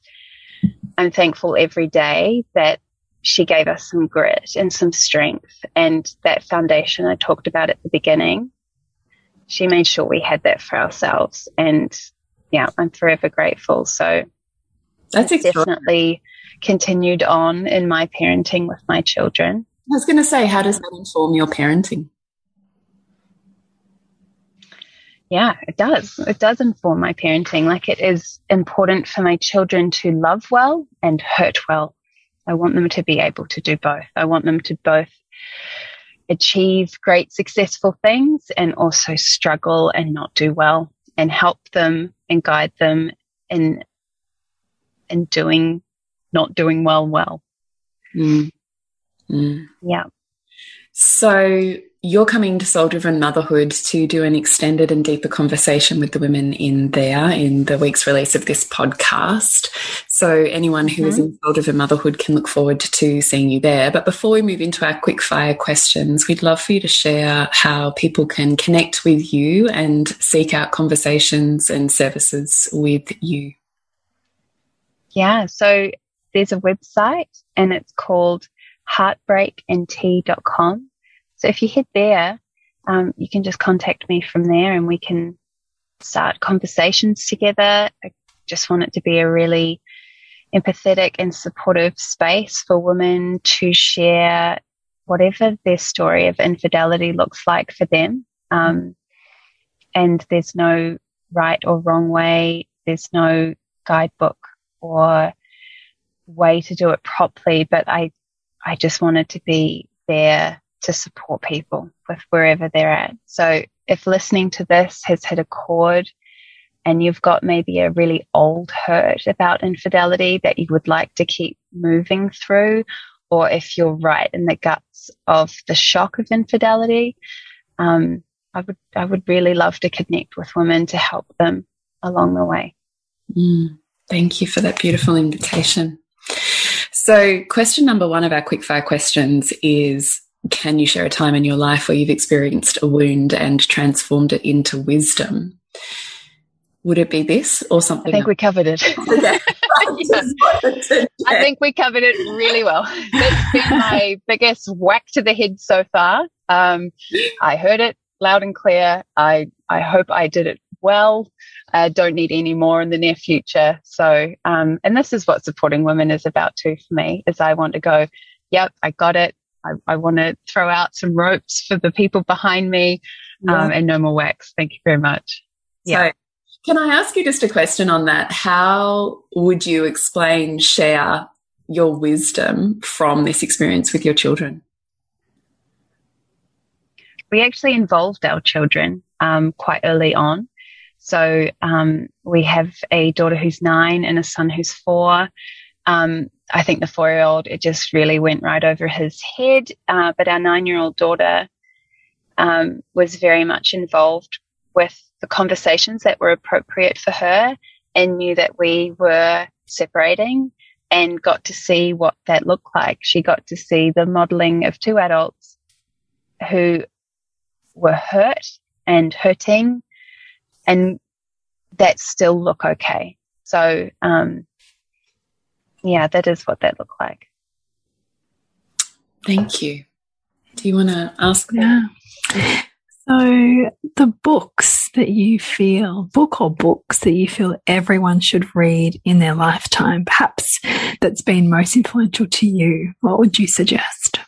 I'm thankful every day that she gave us some grit and some strength and that foundation I talked about at the beginning. She made sure we had that for ourselves. And yeah, I'm forever grateful. So that's definitely continued on in my parenting with my children. I was going to say, how does that inform your parenting? Yeah, it does. It does inform my parenting. Like it is important for my children to love well and hurt well. I want them to be able to do both. I want them to both achieve great successful things and also struggle and not do well and help them and guide them in in doing not doing well well. Mm. Mm. Yeah. So you're coming to Soul Driven Motherhood to do an extended and deeper conversation with the women in there in the week's release of this podcast. So anyone who mm -hmm. is in mm-hmm. Soul Driven Motherhood can look forward to seeing you there. But before we move into our quick fire questions, we'd love for you to share how people can connect with you and seek out conversations and services with you. Yeah, so there's a website and it's called heartbreaknt.com so if you head there, um, you can just contact me from there and we can start conversations together. I just want it to be a really empathetic and supportive space for women to share whatever their story of infidelity looks like for them. Um, and there's no right or wrong way. There's no guidebook or way to do it properly, but I, I just wanted to be there to support people with wherever they're at. So if listening to this has hit a chord and you've got maybe a really old hurt about infidelity that you would like to keep moving through, or if you're right in the guts of the shock of infidelity, um, I would I would really love to connect with women to help them along the way. Mm, thank you for that beautiful invitation. So, question number one of our quickfire questions is can you share a time in your life where you've experienced a wound and transformed it into wisdom? Would it be this or something? I think else? we covered it. I think we covered it really well. That's been my biggest whack to the head so far. Um, I heard it loud and clear. I, I hope I did it well. I don't need any more in the near future. So, um, and this is what supporting women is about too for me, is I want to go, yep, I got it. I, I want to throw out some ropes for the people behind me um, and no more whacks. Thank you very much. Yeah. So, can I ask you just a question on that? How would you explain, share your wisdom from this experience with your children? We actually involved our children um, quite early on. So um, we have a daughter who's nine and a son who's four. Um, I think the four year old, it just really went right over his head. Uh, but our nine year old daughter um, was very much involved with the conversations that were appropriate for her and knew that we were separating and got to see what that looked like. She got to see the modeling of two adults who were hurt and hurting and that still look okay. So, um, yeah, that is what that looked like. Thank you. Do you want to ask? Yeah. So, the books that you feel, book or books that you feel everyone should read in their lifetime, perhaps that's been most influential to you, what would you suggest?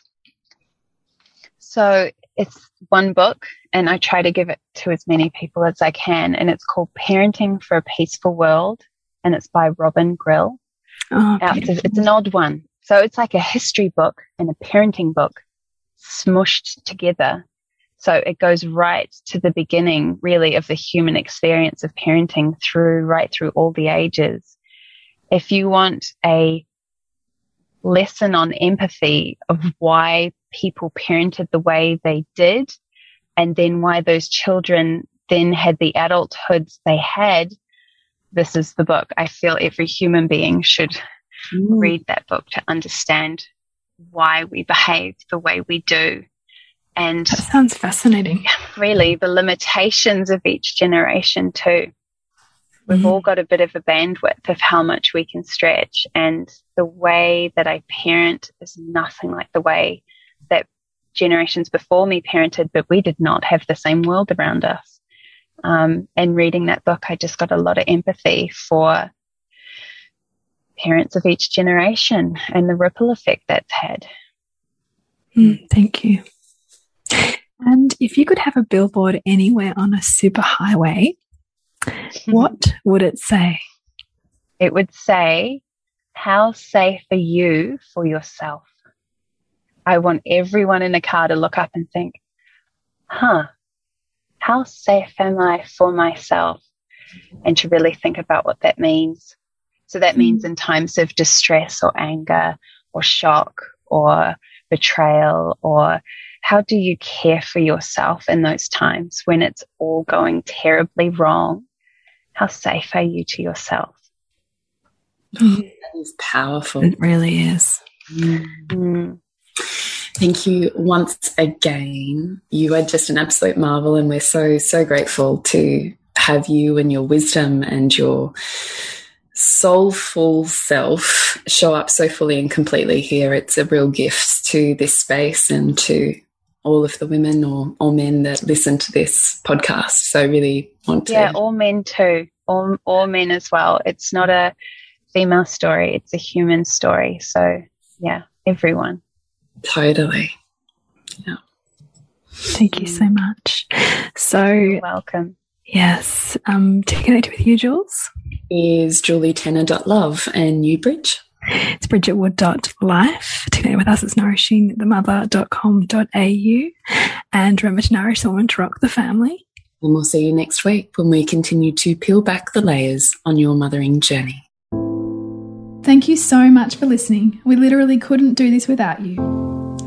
So, it's one book, and I try to give it to as many people as I can, and it's called Parenting for a Peaceful World, and it's by Robin Grille. Oh, it's, it's an odd one. So it's like a history book and a parenting book smushed together. So it goes right to the beginning, really, of the human experience of parenting through, right through all the ages. If you want a lesson on empathy of why people parented the way they did, and then why those children then had the adulthoods they had, this is the book. I feel every human being should mm. read that book to understand why we behave the way we do. And that sounds fascinating. Really, the limitations of each generation, too. We've mm. all got a bit of a bandwidth of how much we can stretch. And the way that I parent is nothing like the way that generations before me parented, but we did not have the same world around us. Um, and reading that book, I just got a lot of empathy for parents of each generation and the ripple effect that's had. Mm, thank you. And if you could have a billboard anywhere on a superhighway, what would it say? It would say, How safe are you for yourself? I want everyone in the car to look up and think, Huh, how safe am I for myself? And to really think about what that means. So that means mm. in times of distress or anger or shock or betrayal or how do you care for yourself in those times when it's all going terribly wrong? How safe are you to yourself? that is powerful. It really is. Mm. Thank you once again. You are just an absolute marvel, and we're so, so grateful to have you and your wisdom and your soulful self show up so fully and completely here. It's a real gift to this space and to all of the women or, or men that listen to this podcast. So I really want to. Yeah, all men too. All, all men as well. It's not a female story, it's a human story. So yeah, everyone. Totally. Yeah. Thank you so much. So, You're welcome. yes, um, to connect with you, Jules, Is julietenner.love and Newbridge. it's bridgetwood.life. To connect with us, it's nourishingthemother.com.au. And remember to nourish the woman to rock the family. And we'll see you next week when we continue to peel back the layers on your mothering journey. Thank you so much for listening. We literally couldn't do this without you.